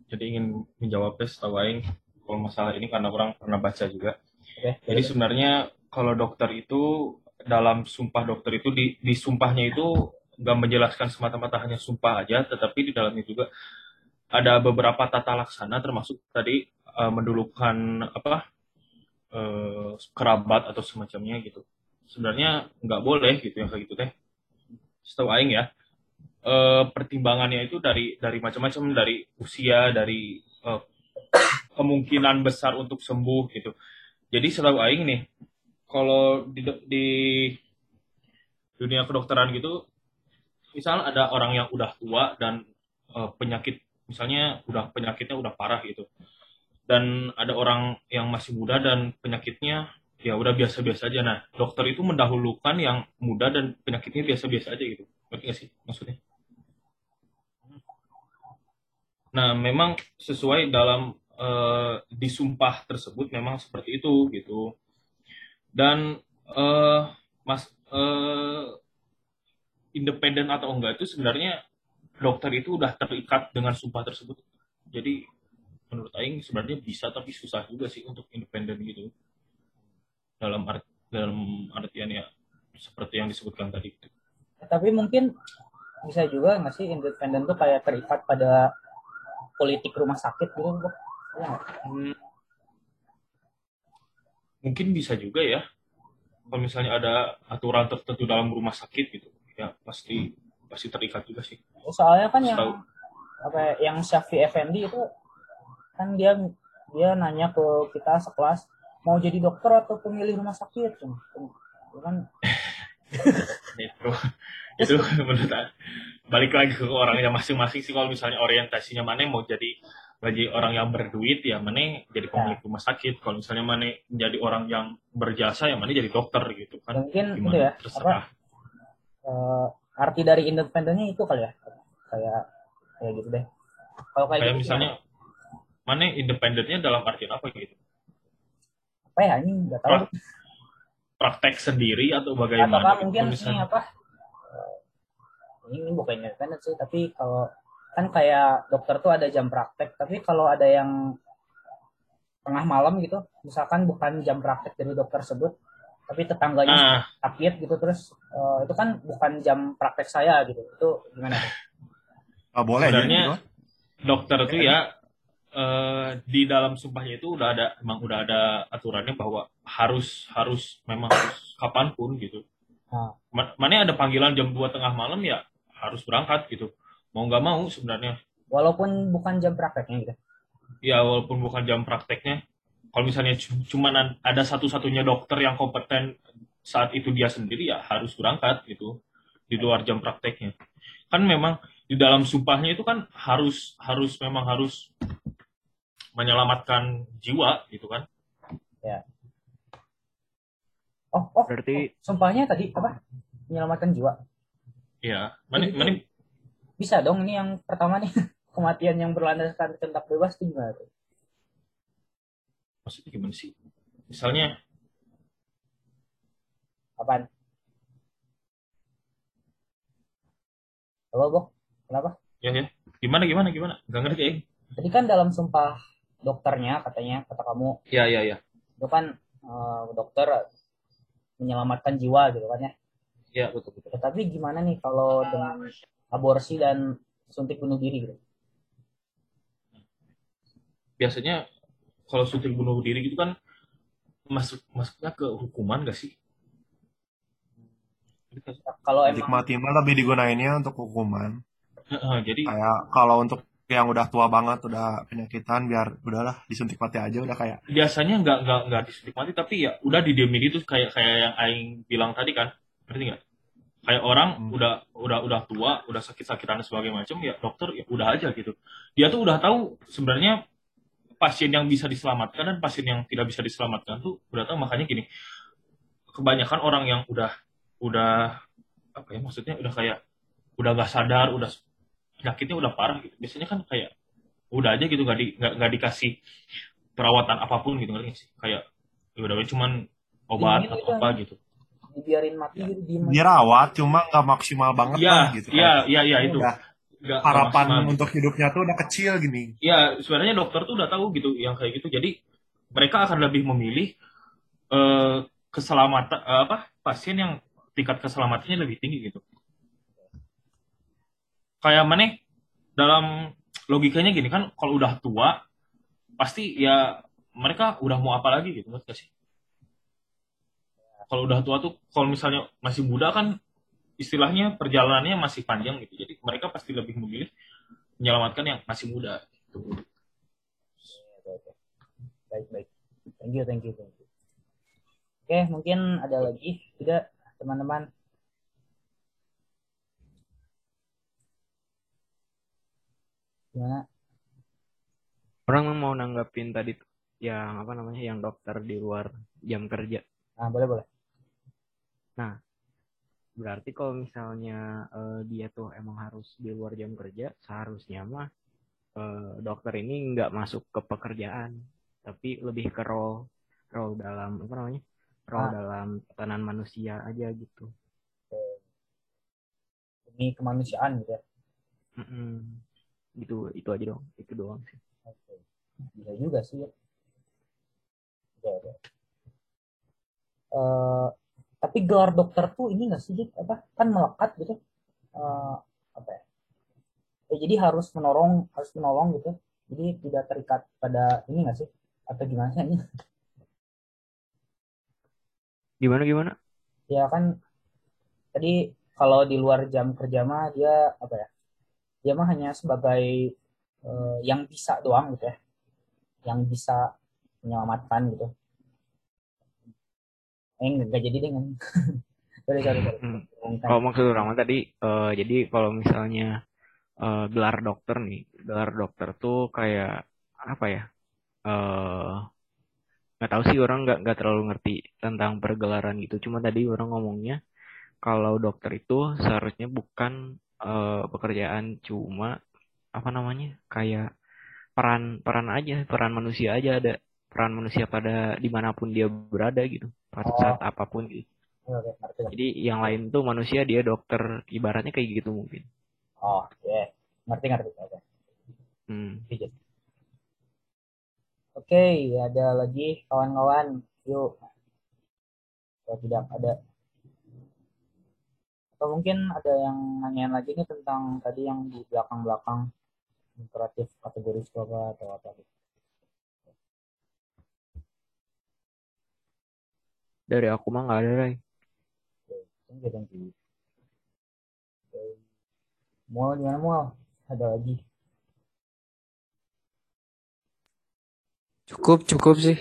[SPEAKER 1] Jadi ingin menjawabnya setahu Aing, kalau masalah ini karena orang pernah baca juga.
[SPEAKER 2] oke.
[SPEAKER 1] Jadi sebenarnya kalau dokter itu dalam sumpah dokter itu di, di sumpahnya itu nggak menjelaskan semata-mata hanya sumpah aja, tetapi di dalamnya juga ada beberapa tata laksana termasuk tadi eh, mendulukan apa eh, kerabat atau semacamnya gitu. Sebenarnya nggak boleh gitu yang kayak gitu teh. Setahu Aing ya. Eh, pertimbangannya itu dari dari macam-macam dari usia, dari eh, kemungkinan besar untuk sembuh gitu. Jadi setahu Aing nih, kalau di, di dunia kedokteran gitu, misal ada orang yang udah tua dan eh, penyakit, misalnya udah penyakitnya udah parah gitu, dan ada orang yang masih muda dan penyakitnya ya udah biasa-biasa aja. Nah, dokter itu mendahulukan yang muda dan penyakitnya biasa-biasa aja gitu. Ngerti nggak sih maksudnya? Nah, memang sesuai dalam eh, di sumpah tersebut memang seperti itu gitu. Dan eh, mas eh, independen atau enggak itu sebenarnya dokter itu udah terikat dengan sumpah tersebut. Jadi menurut Aing sebenarnya bisa tapi susah juga sih untuk independen gitu. Dalam art dalam artian ya seperti yang disebutkan tadi.
[SPEAKER 2] tapi mungkin bisa juga nggak sih independen tuh kayak terikat pada politik rumah sakit gitu?
[SPEAKER 1] Hmm, mungkin bisa juga ya. Kalau misalnya ada aturan tertentu dalam rumah sakit gitu, ya pasti pasti terikat juga sih.
[SPEAKER 2] soalnya kan yang apa ya, yang Syafi Effendi itu kan dia dia nanya ke kita sekelas mau jadi dokter atau pemilih rumah sakit? Cuma, itu kan. [LAUGHS]
[SPEAKER 1] Itu itu menurut balik lagi ke orangnya masing-masing sih kalau misalnya orientasinya mana mau jadi bagi orang yang berduit ya mana jadi pemilik rumah sakit. Kalau misalnya mana menjadi orang yang berjasa ya mana jadi dokter gitu kan.
[SPEAKER 2] Mungkin itu
[SPEAKER 1] gimana
[SPEAKER 2] ya apa eh, arti dari independennya itu kali ya? Kayak kayak gitu deh. Kalau kayak,
[SPEAKER 1] kayak
[SPEAKER 2] gitu
[SPEAKER 1] misalnya mana independennya dalam artian apa gitu?
[SPEAKER 2] Apa ya ini nggak tahu.
[SPEAKER 1] Pra- praktek sendiri atau
[SPEAKER 2] atau
[SPEAKER 1] bagaimana
[SPEAKER 2] kan
[SPEAKER 1] gitu.
[SPEAKER 2] mungkin
[SPEAKER 1] Kalau
[SPEAKER 2] ini
[SPEAKER 1] misalnya
[SPEAKER 2] apa? Eh, ini, ini bukan independen sih tapi kalau kan kayak dokter tuh ada jam praktek tapi kalau ada yang tengah malam gitu misalkan bukan jam praktek dari dokter tersebut tapi tetangganya
[SPEAKER 1] ah
[SPEAKER 2] sakit gitu terus eh, itu kan bukan jam praktek saya gitu itu gimana?
[SPEAKER 5] Nggak boleh
[SPEAKER 1] Sebenarnya
[SPEAKER 5] ya,
[SPEAKER 1] dokter itu ya eh, di dalam sumpahnya itu udah ada emang udah ada aturannya bahwa harus harus memang harus kapan pun gitu.
[SPEAKER 2] Nah.
[SPEAKER 1] Ma- Mana ada panggilan jam 2 tengah malam ya harus berangkat gitu. mau nggak mau sebenarnya
[SPEAKER 2] Walaupun bukan jam prakteknya gitu.
[SPEAKER 1] ya walaupun bukan jam prakteknya kalau misalnya cu- cuman ada satu-satunya dokter yang kompeten saat itu dia sendiri ya harus berangkat gitu di luar jam prakteknya kan memang di dalam sumpahnya itu kan harus harus memang harus menyelamatkan jiwa gitu kan
[SPEAKER 2] Oh, oh,
[SPEAKER 4] Berarti-
[SPEAKER 2] oh, sumpahnya tadi apa? Menyelamatkan jiwa.
[SPEAKER 1] ya mana mana
[SPEAKER 2] Bisa dong ini yang pertama nih [LAUGHS] kematian yang berlandaskan kehendak bebas itu gimana? tuh?
[SPEAKER 1] Maksudnya gimana sih misalnya
[SPEAKER 2] Apaan? Halo, Bok. Kenapa?
[SPEAKER 1] ya ya gimana gimana gimana nggak ngerti ya
[SPEAKER 2] Tadi kan dalam sumpah dokternya katanya kata kamu
[SPEAKER 1] ya ya ya
[SPEAKER 2] itu kan eh, dokter menyelamatkan jiwa gitu kan ya.
[SPEAKER 1] ya betul betul
[SPEAKER 2] Ya, tapi gimana nih kalau dengan aborsi dan suntik bunuh diri gitu?
[SPEAKER 1] biasanya kalau suntik bunuh diri gitu kan masuk masuknya ke hukuman gak sih
[SPEAKER 2] Kalau
[SPEAKER 5] Suntik
[SPEAKER 2] emang
[SPEAKER 5] mati mah lebih digunainnya untuk hukuman.
[SPEAKER 1] Heeh, jadi
[SPEAKER 5] Kayak kalau untuk yang udah tua banget, udah penyakitan, biar udahlah disuntik mati aja udah kayak
[SPEAKER 1] biasanya nggak nggak nggak disuntik mati tapi ya udah didiemin itu kayak kayak yang Aing bilang tadi kan ngerti nggak kayak orang
[SPEAKER 5] Hmm.
[SPEAKER 1] udah udah udah tua udah sakit sakitan dan sebagainya macam ya dokter ya udah aja gitu dia tuh udah tahu sebenarnya pasien yang bisa diselamatkan dan pasien yang tidak bisa diselamatkan tuh udah tahu makanya gini. Kebanyakan orang yang udah udah apa ya maksudnya udah kayak udah gak sadar udah penyakitnya udah parah gitu. Biasanya kan kayak udah aja gitu nggak di nggak nggak dikasih perawatan apa pun gitu ngerti sih? Kayak ya udah cuman obat atau
[SPEAKER 2] gitu.
[SPEAKER 1] apa gitu.
[SPEAKER 2] Dibiarin mati gitu aja.
[SPEAKER 5] dirawat, cuma nggak maksimal banget
[SPEAKER 1] Iya,
[SPEAKER 5] lah gitu.
[SPEAKER 1] iya, iya, iya itu.
[SPEAKER 5] Udah,
[SPEAKER 1] Nggak
[SPEAKER 5] harapan
[SPEAKER 1] maksimal.
[SPEAKER 5] untuk hidupnya tuh udah kecil gini.
[SPEAKER 1] Iya, sebenarnya dokter tuh udah tahu gitu yang kayak gitu. Jadi mereka akan lebih memilih eh, keselamatan eh, apa pasien yang tingkat keselamatannya lebih tinggi gitu. Kayak mana dalam logikanya gini kan kalau udah tua pasti ya mereka udah mau apa lagi gitu nggak sih? Kalau udah tua tuh kalau misalnya masih muda kan istilahnya perjalanannya masih panjang gitu. Jadi mereka pasti lebih memilih menyelamatkan yang masih muda. Gitu.
[SPEAKER 2] Oke, oke. Baik, baik. Thank you, thank you, thank you. Oke, mungkin ada lagi tidak teman-teman? Gimana?
[SPEAKER 4] Orang mau nanggapin tadi yang apa namanya yang dokter di luar jam kerja.
[SPEAKER 2] Nah, boleh, boleh.
[SPEAKER 4] Berarti kalau misalnya eh, dia tuh emang harus di luar jam kerja, seharusnya mah eh, dokter ini nggak masuk ke pekerjaan, tapi lebih ke role role dalam apa namanya? Role
[SPEAKER 2] Ah.
[SPEAKER 4] dalam tatanan manusia aja gitu.
[SPEAKER 2] Demi kemanusiaan gitu ya.
[SPEAKER 4] Mm-mm. Gitu, itu aja dong, itu doang sih.
[SPEAKER 2] Oke. Bisa juga sih ya. Oke, oke. Eh, tapi gelar dokter tuh ini nggak sih, apa kan melekat gitu? Eh, apa ya? Ya, jadi harus menolong, harus menolong gitu. Jadi tidak terikat pada ini nggak sih? Atau gimana sih? ini?
[SPEAKER 4] Gimana gimana?
[SPEAKER 2] Ya kan tadi kalau di luar jam kerja mah dia apa ya? Dia mah hanya sebagai eh, yang bisa doang gitu ya. Yang bisa menyelamatkan gitu. Eh nggak jadi deh ngomong. [LAUGHS] sorry, sorry, sorry.
[SPEAKER 4] Hmm. Kalau maksud Rama tadi, eh, jadi kalau misalnya eh, gelar dokter nih, gelar dokter tuh kayak apa ya? Eh, nggak tahu sih orang nggak nggak terlalu ngerti tentang pergelaran gitu. Cuma tadi orang ngomongnya kalau dokter itu seharusnya bukan eh, pekerjaan, cuma apa namanya? Kayak peran peran aja, peran manusia aja ada peran manusia pada di mana pun dia berada gitu, pada
[SPEAKER 2] Oh.
[SPEAKER 4] saat apa
[SPEAKER 2] pun gitu. Ngerti.
[SPEAKER 4] Jadi yang lain tuh manusia dia dokter ibaratnya kayak gitu mungkin.
[SPEAKER 2] Oh, oke. Ngerti, ngerti. Oke.
[SPEAKER 4] Hmm.
[SPEAKER 2] Pijit. Oke, ada lagi kawan-kawan. Yuk. Kalau tidak ada. Atau mungkin ada yang nanyain lagi nih tentang tadi yang di belakang-belakang imperatif kategori apa atau apa gitu.
[SPEAKER 4] Dari aku mah nggak ada Ray.
[SPEAKER 2] Oke, thank you. Oke. Mual gimana mual? ada lagi
[SPEAKER 3] Cukup, cukup sih.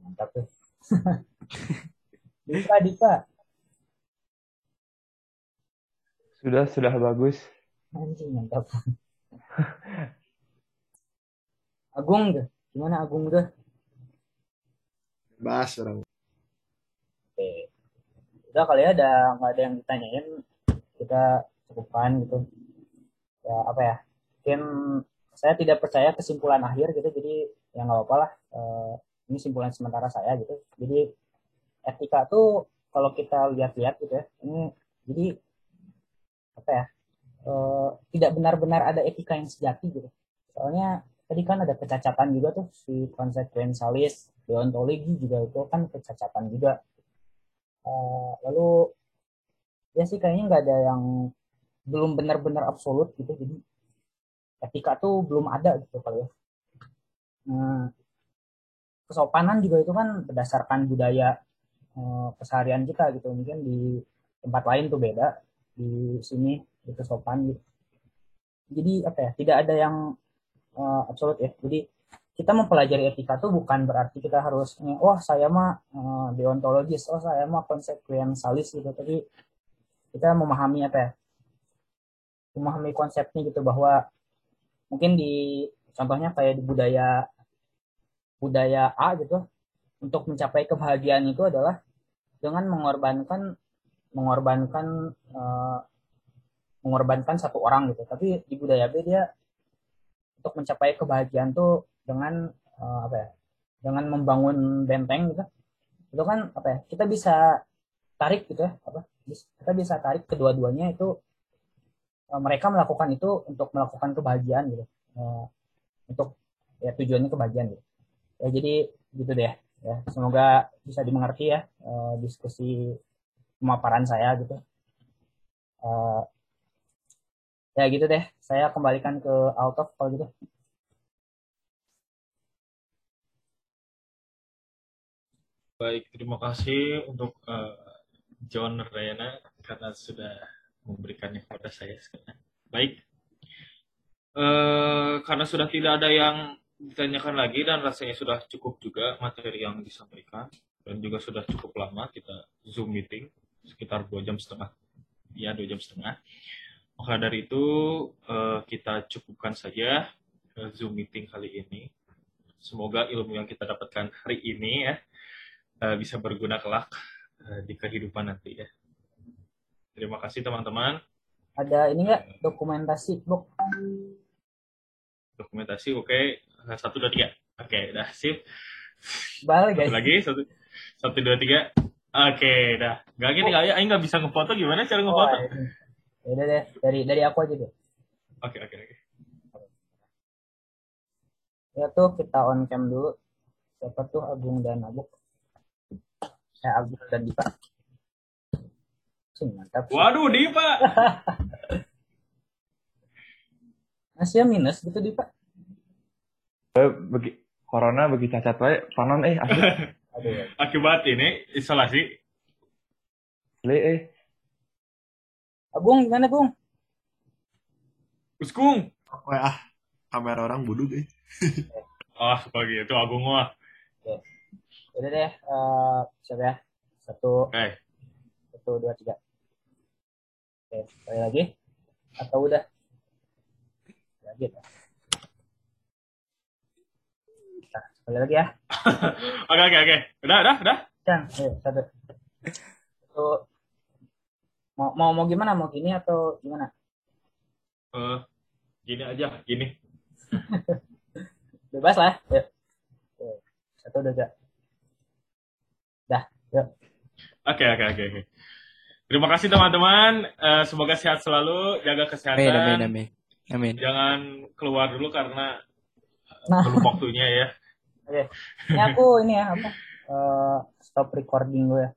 [SPEAKER 2] Mantap [LAUGHS] tuh Dipa Dipa
[SPEAKER 6] Sudah, sudah bagus.
[SPEAKER 2] anjing mantap [LAUGHS] Agung gimana Agung tuh
[SPEAKER 5] Bahas orang.
[SPEAKER 2] Udah kali ya, ada nggak ada yang ditanyain, kita cukupkan gitu. Ya apa ya? Mungkin saya tidak percaya kesimpulan akhir gitu, jadi ya nggak apa-apa lah. Eh, ini simpulan sementara saya gitu. Jadi etika tuh kalau kita lihat-lihat gitu ya, ini jadi apa ya? eh, tidak benar-benar ada etika yang sejati gitu. Soalnya tadi kan ada kecacatan juga tuh si konsekuensialis, deontologi juga itu kan kecacatan juga. Eh, lalu ya sih kayaknya nggak ada yang belum benar-benar absolut gitu. Jadi etika tuh belum ada gitu kali ya. Nah, kesopanan juga itu kan berdasarkan budaya eh, keseharian kita gitu. Mungkin di tempat lain tuh beda di sini itu sopan gitu. Jadi apa ya tidak ada yang eh, absolut ya. Jadi kita mempelajari etika tuh bukan berarti kita harus wah saya mah eh, deontologis oh saya mah konsekuensialis gitu. Tapi kita memahami apa ya? Memahami konsepnya gitu bahwa mungkin di contohnya kayak di budaya budaya A gitu untuk mencapai kebahagiaan itu adalah dengan mengorbankan mengorbankan eh, mengorbankan satu orang gitu. Tapi di budaya B dia untuk mencapai kebahagiaan tuh dengan eh, apa ya dengan membangun benteng gitu. Itu kan apa ya kita bisa tarik gitu ya apa kita bisa tarik kedua-duanya itu eh, mereka melakukan itu untuk melakukan kebahagiaan gitu. Eh, untuk ya tujuannya kebahagiaan gitu. Ya jadi gitu deh ya. Semoga bisa dimengerti ya eh, diskusi pemaparan saya gitu. Eh, ya gitu deh saya kembalikan ke Altov kalau gitu
[SPEAKER 1] Baik, terima kasih untuk eh, John Rayana karena sudah memberikannya kepada saya sekarang. Baik, Eh, karena sudah tidak ada yang ditanyakan lagi dan rasanya sudah cukup juga materi yang disampaikan dan juga sudah cukup lama kita Zoom meeting sekitar dua jam setengah, ya dua jam setengah. Maka dari itu eh, kita cukupkan saja eh, Zoom meeting kali ini. Semoga ilmu yang kita dapatkan hari ini ya eh, bisa berguna kelak di kehidupan nanti ya. Terima kasih teman-teman.
[SPEAKER 2] ada ini nggak dokumentasi book
[SPEAKER 1] Dokumentasi oke. Satu, dua, tiga. Oke, dah sip.
[SPEAKER 2] balik
[SPEAKER 1] Satu
[SPEAKER 2] guys
[SPEAKER 1] lagi, satu, satu dua, tiga. Oke, dah. Gak gini, kali Aing nggak bisa ngefoto. Gimana cara
[SPEAKER 2] oh,
[SPEAKER 1] ngefoto?
[SPEAKER 2] ini. Ya udah deh dari dari aku aja deh
[SPEAKER 1] Oke, oke, oke.
[SPEAKER 2] ya tuh kita on cam dulu siapa tuh Agung dan Abuk ya Agung dan Dipa Sih, mantap sih.
[SPEAKER 1] Waduh, Dipa. [LAUGHS]
[SPEAKER 2] Masih minus gitu Dipa
[SPEAKER 6] Eh, bagi corona bagi cacat wae panon eh asli
[SPEAKER 2] aduh [LAUGHS]
[SPEAKER 1] Akibat ini isolasi.
[SPEAKER 6] asli eh
[SPEAKER 2] Agung gimana Bung
[SPEAKER 1] Uskung.
[SPEAKER 5] Wah, ah, kamera orang buduk eh. [LAUGHS]
[SPEAKER 1] Ah, kalau gitu Agung mah.
[SPEAKER 2] udah deh eh siapa ya satu
[SPEAKER 1] Oke.
[SPEAKER 2] satu dua tiga oke sekali lagi atau udah lagi ya nah, sekali lagi ya [LAUGHS]
[SPEAKER 1] Oke, oke, oke. Udah, udah, udah.
[SPEAKER 2] Cang, ayo satu satu mau mau mau gimana mau gini atau gimana
[SPEAKER 1] Eh, gini aja, gini. [LAUGHS]
[SPEAKER 2] bebas lah yuk Oke, satu dua tiga dah yuk
[SPEAKER 1] Oke, oke, oke, oke. Terima kasih teman-teman. Eh, semoga sehat selalu, jaga kesehatan.
[SPEAKER 3] Amin, amin, amin. Amin.
[SPEAKER 1] Jangan keluar dulu karena
[SPEAKER 2] Nah.
[SPEAKER 1] belum waktunya ya.
[SPEAKER 2] Oke. Ini aku ini ya apa? eh, stop recording gue ya.